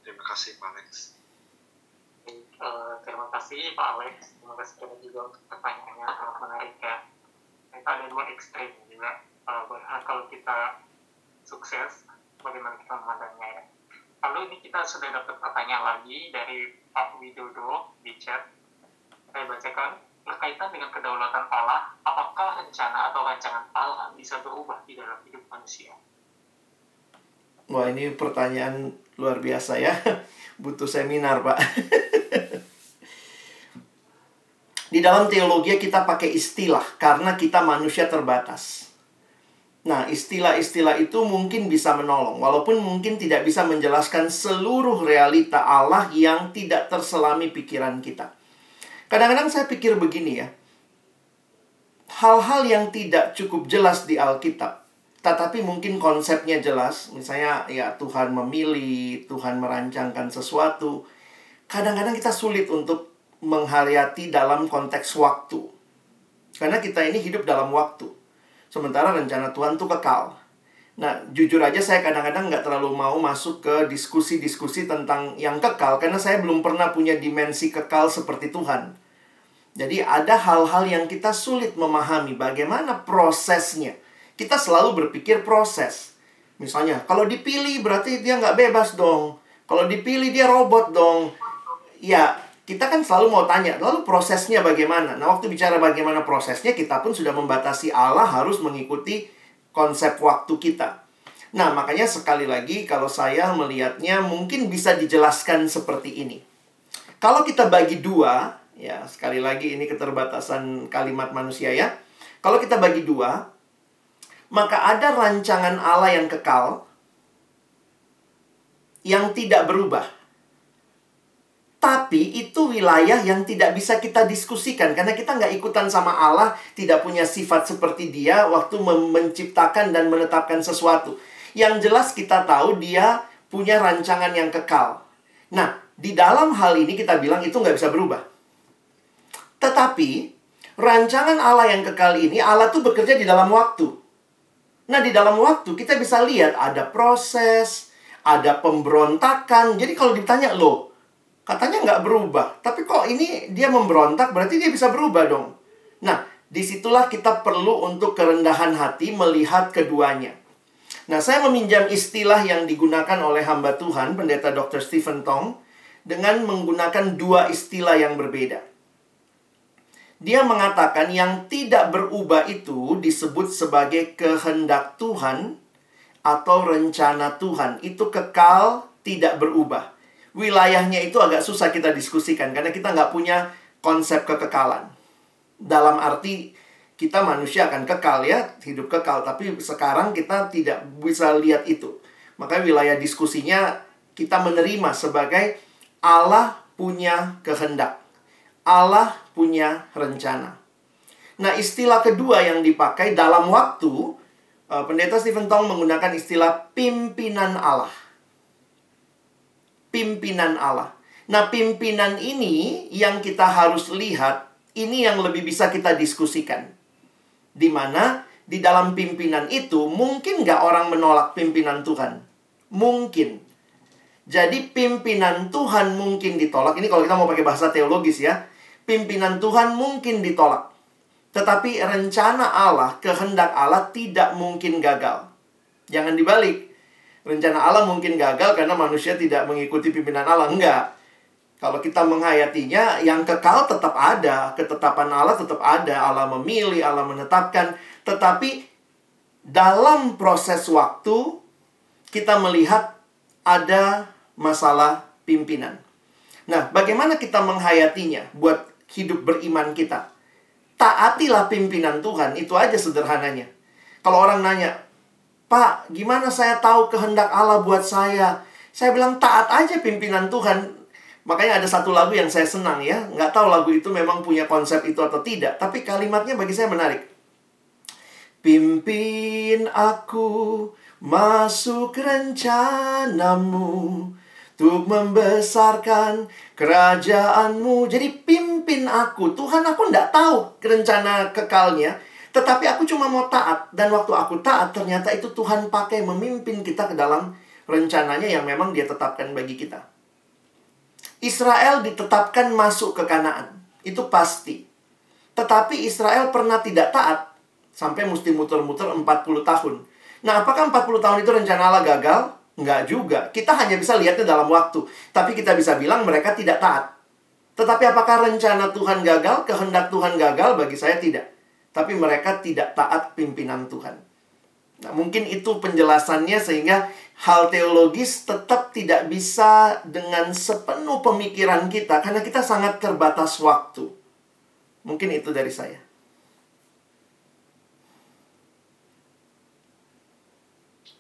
Terima kasih Pak Alex. Uh, terima kasih Pak Alex. Terima kasih juga untuk pertanyaannya sangat menarik ya. Kita ada dua ekstrim juga. Uh, kalau kita sukses, bagaimana kita memandangnya ya. Lalu ini kita sudah dapat pertanyaan lagi dari Pak Widodo di chat. Saya bacakan, berkaitan dengan kedaulatan Allah, apakah rencana atau rancangan Allah bisa berubah di dalam hidup manusia? Wah ini pertanyaan luar biasa ya. Butuh seminar Pak. di dalam teologi kita pakai istilah karena kita manusia terbatas. Nah, istilah-istilah itu mungkin bisa menolong, walaupun mungkin tidak bisa menjelaskan seluruh realita Allah yang tidak terselami pikiran kita. Kadang-kadang saya pikir begini ya, hal-hal yang tidak cukup jelas di Alkitab, tetapi mungkin konsepnya jelas, misalnya ya Tuhan memilih, Tuhan merancangkan sesuatu, kadang-kadang kita sulit untuk menghayati dalam konteks waktu. Karena kita ini hidup dalam waktu. Sementara rencana Tuhan tuh kekal. Nah, jujur aja saya kadang-kadang nggak terlalu mau masuk ke diskusi-diskusi tentang yang kekal karena saya belum pernah punya dimensi kekal seperti Tuhan. Jadi ada hal-hal yang kita sulit memahami bagaimana prosesnya. kita selalu berpikir proses. Misalnya, kalau dipilih berarti dia nggak bebas dong. Kalau dipilih dia robot dong. Ya, kita kan selalu mau tanya, lalu prosesnya bagaimana? Nah, waktu bicara bagaimana prosesnya, kita pun sudah membatasi Allah harus mengikuti konsep waktu kita. Nah, makanya sekali lagi kalau saya melihatnya mungkin bisa dijelaskan seperti ini. Kalau kita bagi dua, ya sekali lagi ini keterbatasan kalimat manusia ya. Kalau kita bagi dua, maka ada rancangan Allah yang kekal yang tidak berubah. Tapi itu wilayah yang tidak bisa kita diskusikan karena kita nggak ikutan sama Allah, tidak punya sifat seperti Dia waktu menciptakan dan menetapkan sesuatu. Yang jelas kita tahu dia punya rancangan yang kekal. Nah, di dalam hal ini kita bilang itu nggak bisa berubah. Tetapi, rancangan Allah yang kekal ini, Allah tuh bekerja di dalam waktu. Nah, di dalam waktu kita bisa lihat ada proses, ada pemberontakan. Jadi kalau ditanya, loh, katanya nggak berubah. Tapi kok ini dia memberontak, berarti dia bisa berubah dong. Nah, di situlah kita perlu untuk kerendahan hati melihat keduanya. Nah, saya meminjam istilah yang digunakan oleh hamba Tuhan, pendeta Dr. Stephen Tong, dengan menggunakan dua istilah yang berbeda. Dia mengatakan yang tidak berubah itu disebut sebagai kehendak Tuhan atau rencana Tuhan. Itu kekal, tidak berubah. Wilayahnya itu agak susah kita diskusikan karena kita nggak punya konsep kekekalan. Dalam arti kita manusia akan kekal ya, hidup kekal. Tapi sekarang kita tidak bisa lihat itu. Maka wilayah diskusinya kita menerima sebagai Allah punya kehendak. Allah punya rencana. Nah, istilah kedua yang dipakai dalam waktu, uh, pendeta Stephen Tong menggunakan istilah pimpinan Allah. Pimpinan Allah. Nah, pimpinan ini yang kita harus lihat, ini yang lebih bisa kita diskusikan. Di mana di dalam pimpinan itu mungkin nggak orang menolak pimpinan Tuhan? Mungkin. Jadi pimpinan Tuhan mungkin ditolak. Ini kalau kita mau pakai bahasa teologis ya. Pimpinan Tuhan mungkin ditolak. Tetapi rencana Allah, kehendak Allah tidak mungkin gagal. Jangan dibalik. Rencana Allah mungkin gagal karena manusia tidak mengikuti pimpinan Allah. Enggak. Kalau kita menghayatinya, yang kekal tetap ada, ketetapan Allah tetap ada, Allah memilih, Allah menetapkan, tetapi dalam proses waktu kita melihat ada masalah pimpinan. Nah, bagaimana kita menghayatinya buat hidup beriman kita? Taatilah pimpinan Tuhan, itu aja sederhananya. Kalau orang nanya, Pak, gimana saya tahu kehendak Allah buat saya? Saya bilang taat aja pimpinan Tuhan. Makanya ada satu lagu yang saya senang ya. Nggak tahu lagu itu memang punya konsep itu atau tidak. Tapi kalimatnya bagi saya menarik. Pimpin aku masuk rencanamu. Untuk membesarkan kerajaanmu. Jadi pimpin aku. Tuhan aku nggak tahu rencana kekalnya. Tetapi aku cuma mau taat. Dan waktu aku taat ternyata itu Tuhan pakai memimpin kita ke dalam rencananya yang memang dia tetapkan bagi kita. Israel ditetapkan masuk ke Kanaan. Itu pasti. Tetapi Israel pernah tidak taat sampai mesti muter-muter 40 tahun. Nah, apakah 40 tahun itu rencana Allah gagal? Enggak juga. Kita hanya bisa lihatnya dalam waktu. Tapi kita bisa bilang mereka tidak taat. Tetapi apakah rencana Tuhan gagal? Kehendak Tuhan gagal? Bagi saya tidak. Tapi mereka tidak taat pimpinan Tuhan. Nah, mungkin itu penjelasannya sehingga hal teologis tetap tidak bisa dengan sepenuh pemikiran kita karena kita sangat terbatas waktu. Mungkin itu dari saya.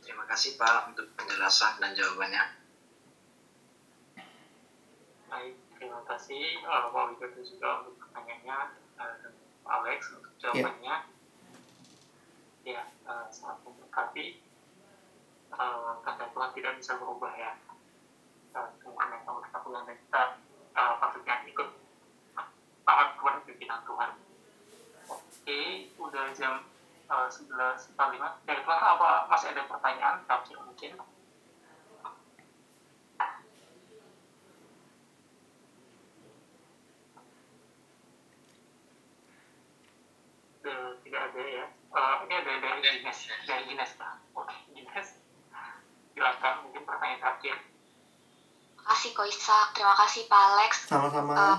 Terima kasih Pak untuk penjelasan dan jawabannya. Baik, terima kasih uh, Pak Widodo juga untuk pertanyaannya uh, Alex untuk jawabannya. Ya, ya uh, sangat memberkati uh, tanda Tuhan tidak bisa berubah ya. Uh, kemudian kalau kita pulang dan kita uh, patutnya ikut taat kepada pimpinan Tuhan. Oke udah jam uh, 11.45 dari Tuhan apa masih ada pertanyaan? Tafsir mungkin tidak ada ya uh, ini ada dari. Ines dari Ines Pak oke Ines silakan mungkin pertanyaan terakhir Makasih Ko Ishak, terima kasih Pak Alex. Sama-sama. Eh,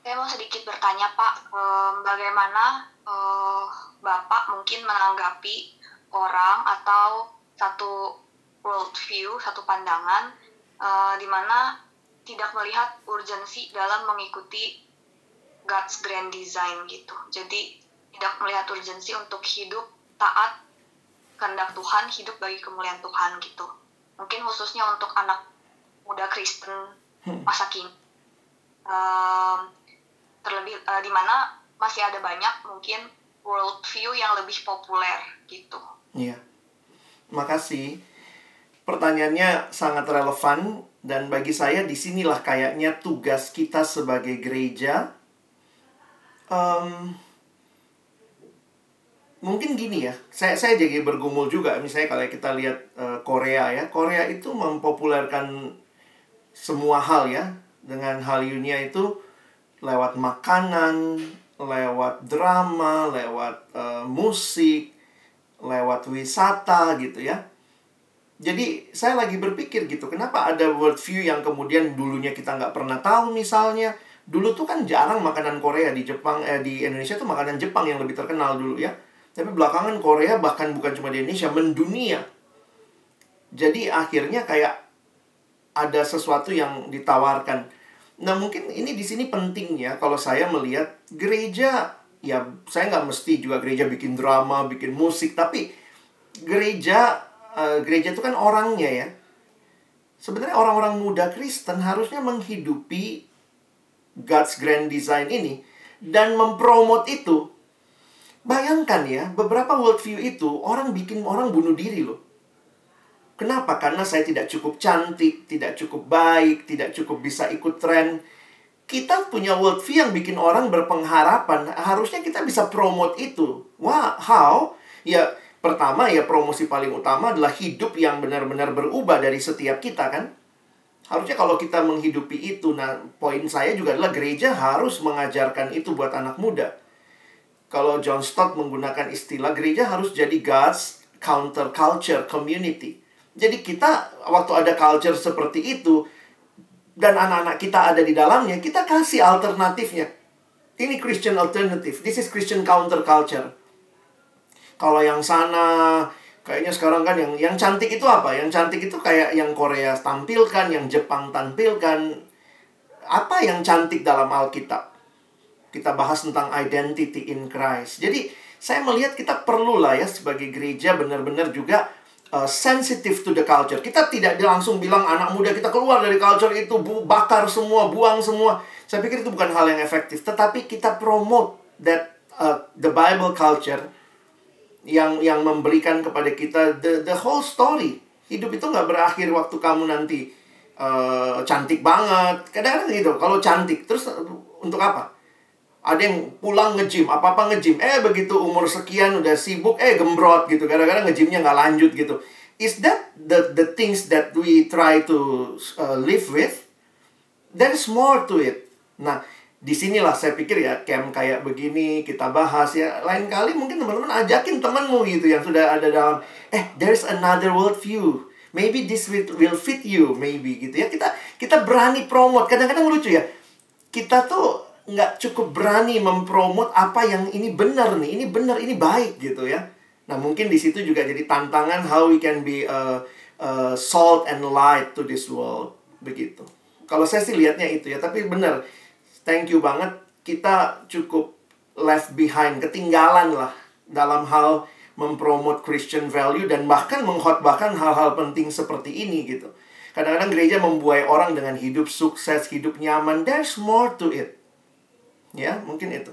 saya mau sedikit bertanya Pak, em, bagaimana eh, Bapak mungkin menanggapi orang atau satu world view, satu pandangan eh, di mana tidak melihat urgensi dalam mengikuti God's grand design gitu. Jadi tidak melihat urgensi untuk hidup taat kehendak Tuhan, hidup bagi kemuliaan Tuhan gitu. Mungkin khususnya untuk anak muda Kristen masa kini. Em, terlebih eh, di mana masih ada banyak mungkin world view yang lebih populer gitu. Iya. Makasih. Pertanyaannya sangat relevan dan bagi saya di sinilah kayaknya tugas kita sebagai gereja. Em, mungkin gini ya, saya saya jadi bergumul juga misalnya kalau kita lihat eh, Korea ya, Korea itu mempopulerkan semua hal ya dengan Hallyu-nya itu lewat makanan, lewat drama, lewat eh, musik, lewat wisata gitu ya. Jadi saya lagi berpikir gitu, kenapa ada worldview yang kemudian dulunya kita nggak pernah tahu misalnya. Dulu tuh kan jarang makanan Korea di Jepang, eh, di Indonesia tuh makanan Jepang yang lebih terkenal dulu ya. Tapi belakangan Korea bahkan bukan cuma di Indonesia, mendunia. Jadi akhirnya kayak ada sesuatu yang ditawarkan. Nah mungkin ini di sini pentingnya kalau saya melihat gereja ya saya nggak mesti juga gereja bikin drama, bikin musik, tapi gereja eh, gereja itu kan orangnya ya. Sebenarnya orang-orang muda Kristen harusnya menghidupi God's grand design ini dan mempromot itu. Bayangkan ya, beberapa worldview itu orang bikin orang bunuh diri loh. Kenapa? Karena saya tidak cukup cantik, tidak cukup baik, tidak cukup bisa ikut tren. Kita punya worldview yang bikin orang berpengharapan. Harusnya kita bisa promote itu. Wah, how? Ya, pertama ya promosi paling utama adalah hidup yang benar-benar berubah dari setiap kita kan. Harusnya kalau kita menghidupi itu, nah poin saya juga adalah gereja harus mengajarkan itu buat anak muda. Kalau John Stott menggunakan istilah gereja harus jadi God's counter culture community. Jadi kita waktu ada culture seperti itu dan anak-anak kita ada di dalamnya, kita kasih alternatifnya. Ini Christian alternative. This is Christian counter culture. Kalau yang sana kayaknya sekarang kan yang yang cantik itu apa? Yang cantik itu kayak yang Korea tampilkan, yang Jepang tampilkan. Apa yang cantik dalam Alkitab? Kita bahas tentang identity in Christ. Jadi saya melihat kita perlu lah ya sebagai gereja benar-benar juga uh, sensitive to the culture. Kita tidak langsung bilang anak muda kita keluar dari culture itu, bu bakar semua, buang semua. Saya pikir itu bukan hal yang efektif. Tetapi kita promote that uh, the Bible culture yang yang memberikan kepada kita the the whole story. Hidup itu nggak berakhir waktu kamu nanti uh, cantik banget. Kadang-kadang gitu. Kalau cantik terus untuk apa? Ada yang pulang nge-gym, apa-apa nge-gym. Eh, begitu umur sekian udah sibuk, eh gembrot gitu. Kadang-kadang nge-gymnya nggak lanjut gitu. Is that the, the things that we try to uh, live with? There is more to it. Nah, di sinilah saya pikir ya, camp kayak begini, kita bahas ya. Lain kali mungkin teman-teman ajakin temanmu gitu yang sudah ada dalam, eh, there's another world view. Maybe this will fit you, maybe gitu ya. Kita kita berani promote. Kadang-kadang lucu ya. Kita tuh nggak cukup berani mempromot apa yang ini benar nih, ini benar, ini baik gitu ya. Nah mungkin di situ juga jadi tantangan how we can be uh, uh, salt and light to this world begitu. Kalau saya sih lihatnya itu ya, tapi benar, thank you banget kita cukup left behind, ketinggalan lah dalam hal mempromot Christian value dan bahkan mengkhotbahkan hal-hal penting seperti ini gitu. Kadang-kadang gereja membuai orang dengan hidup sukses, hidup nyaman. There's more to it. Ya, mungkin itu.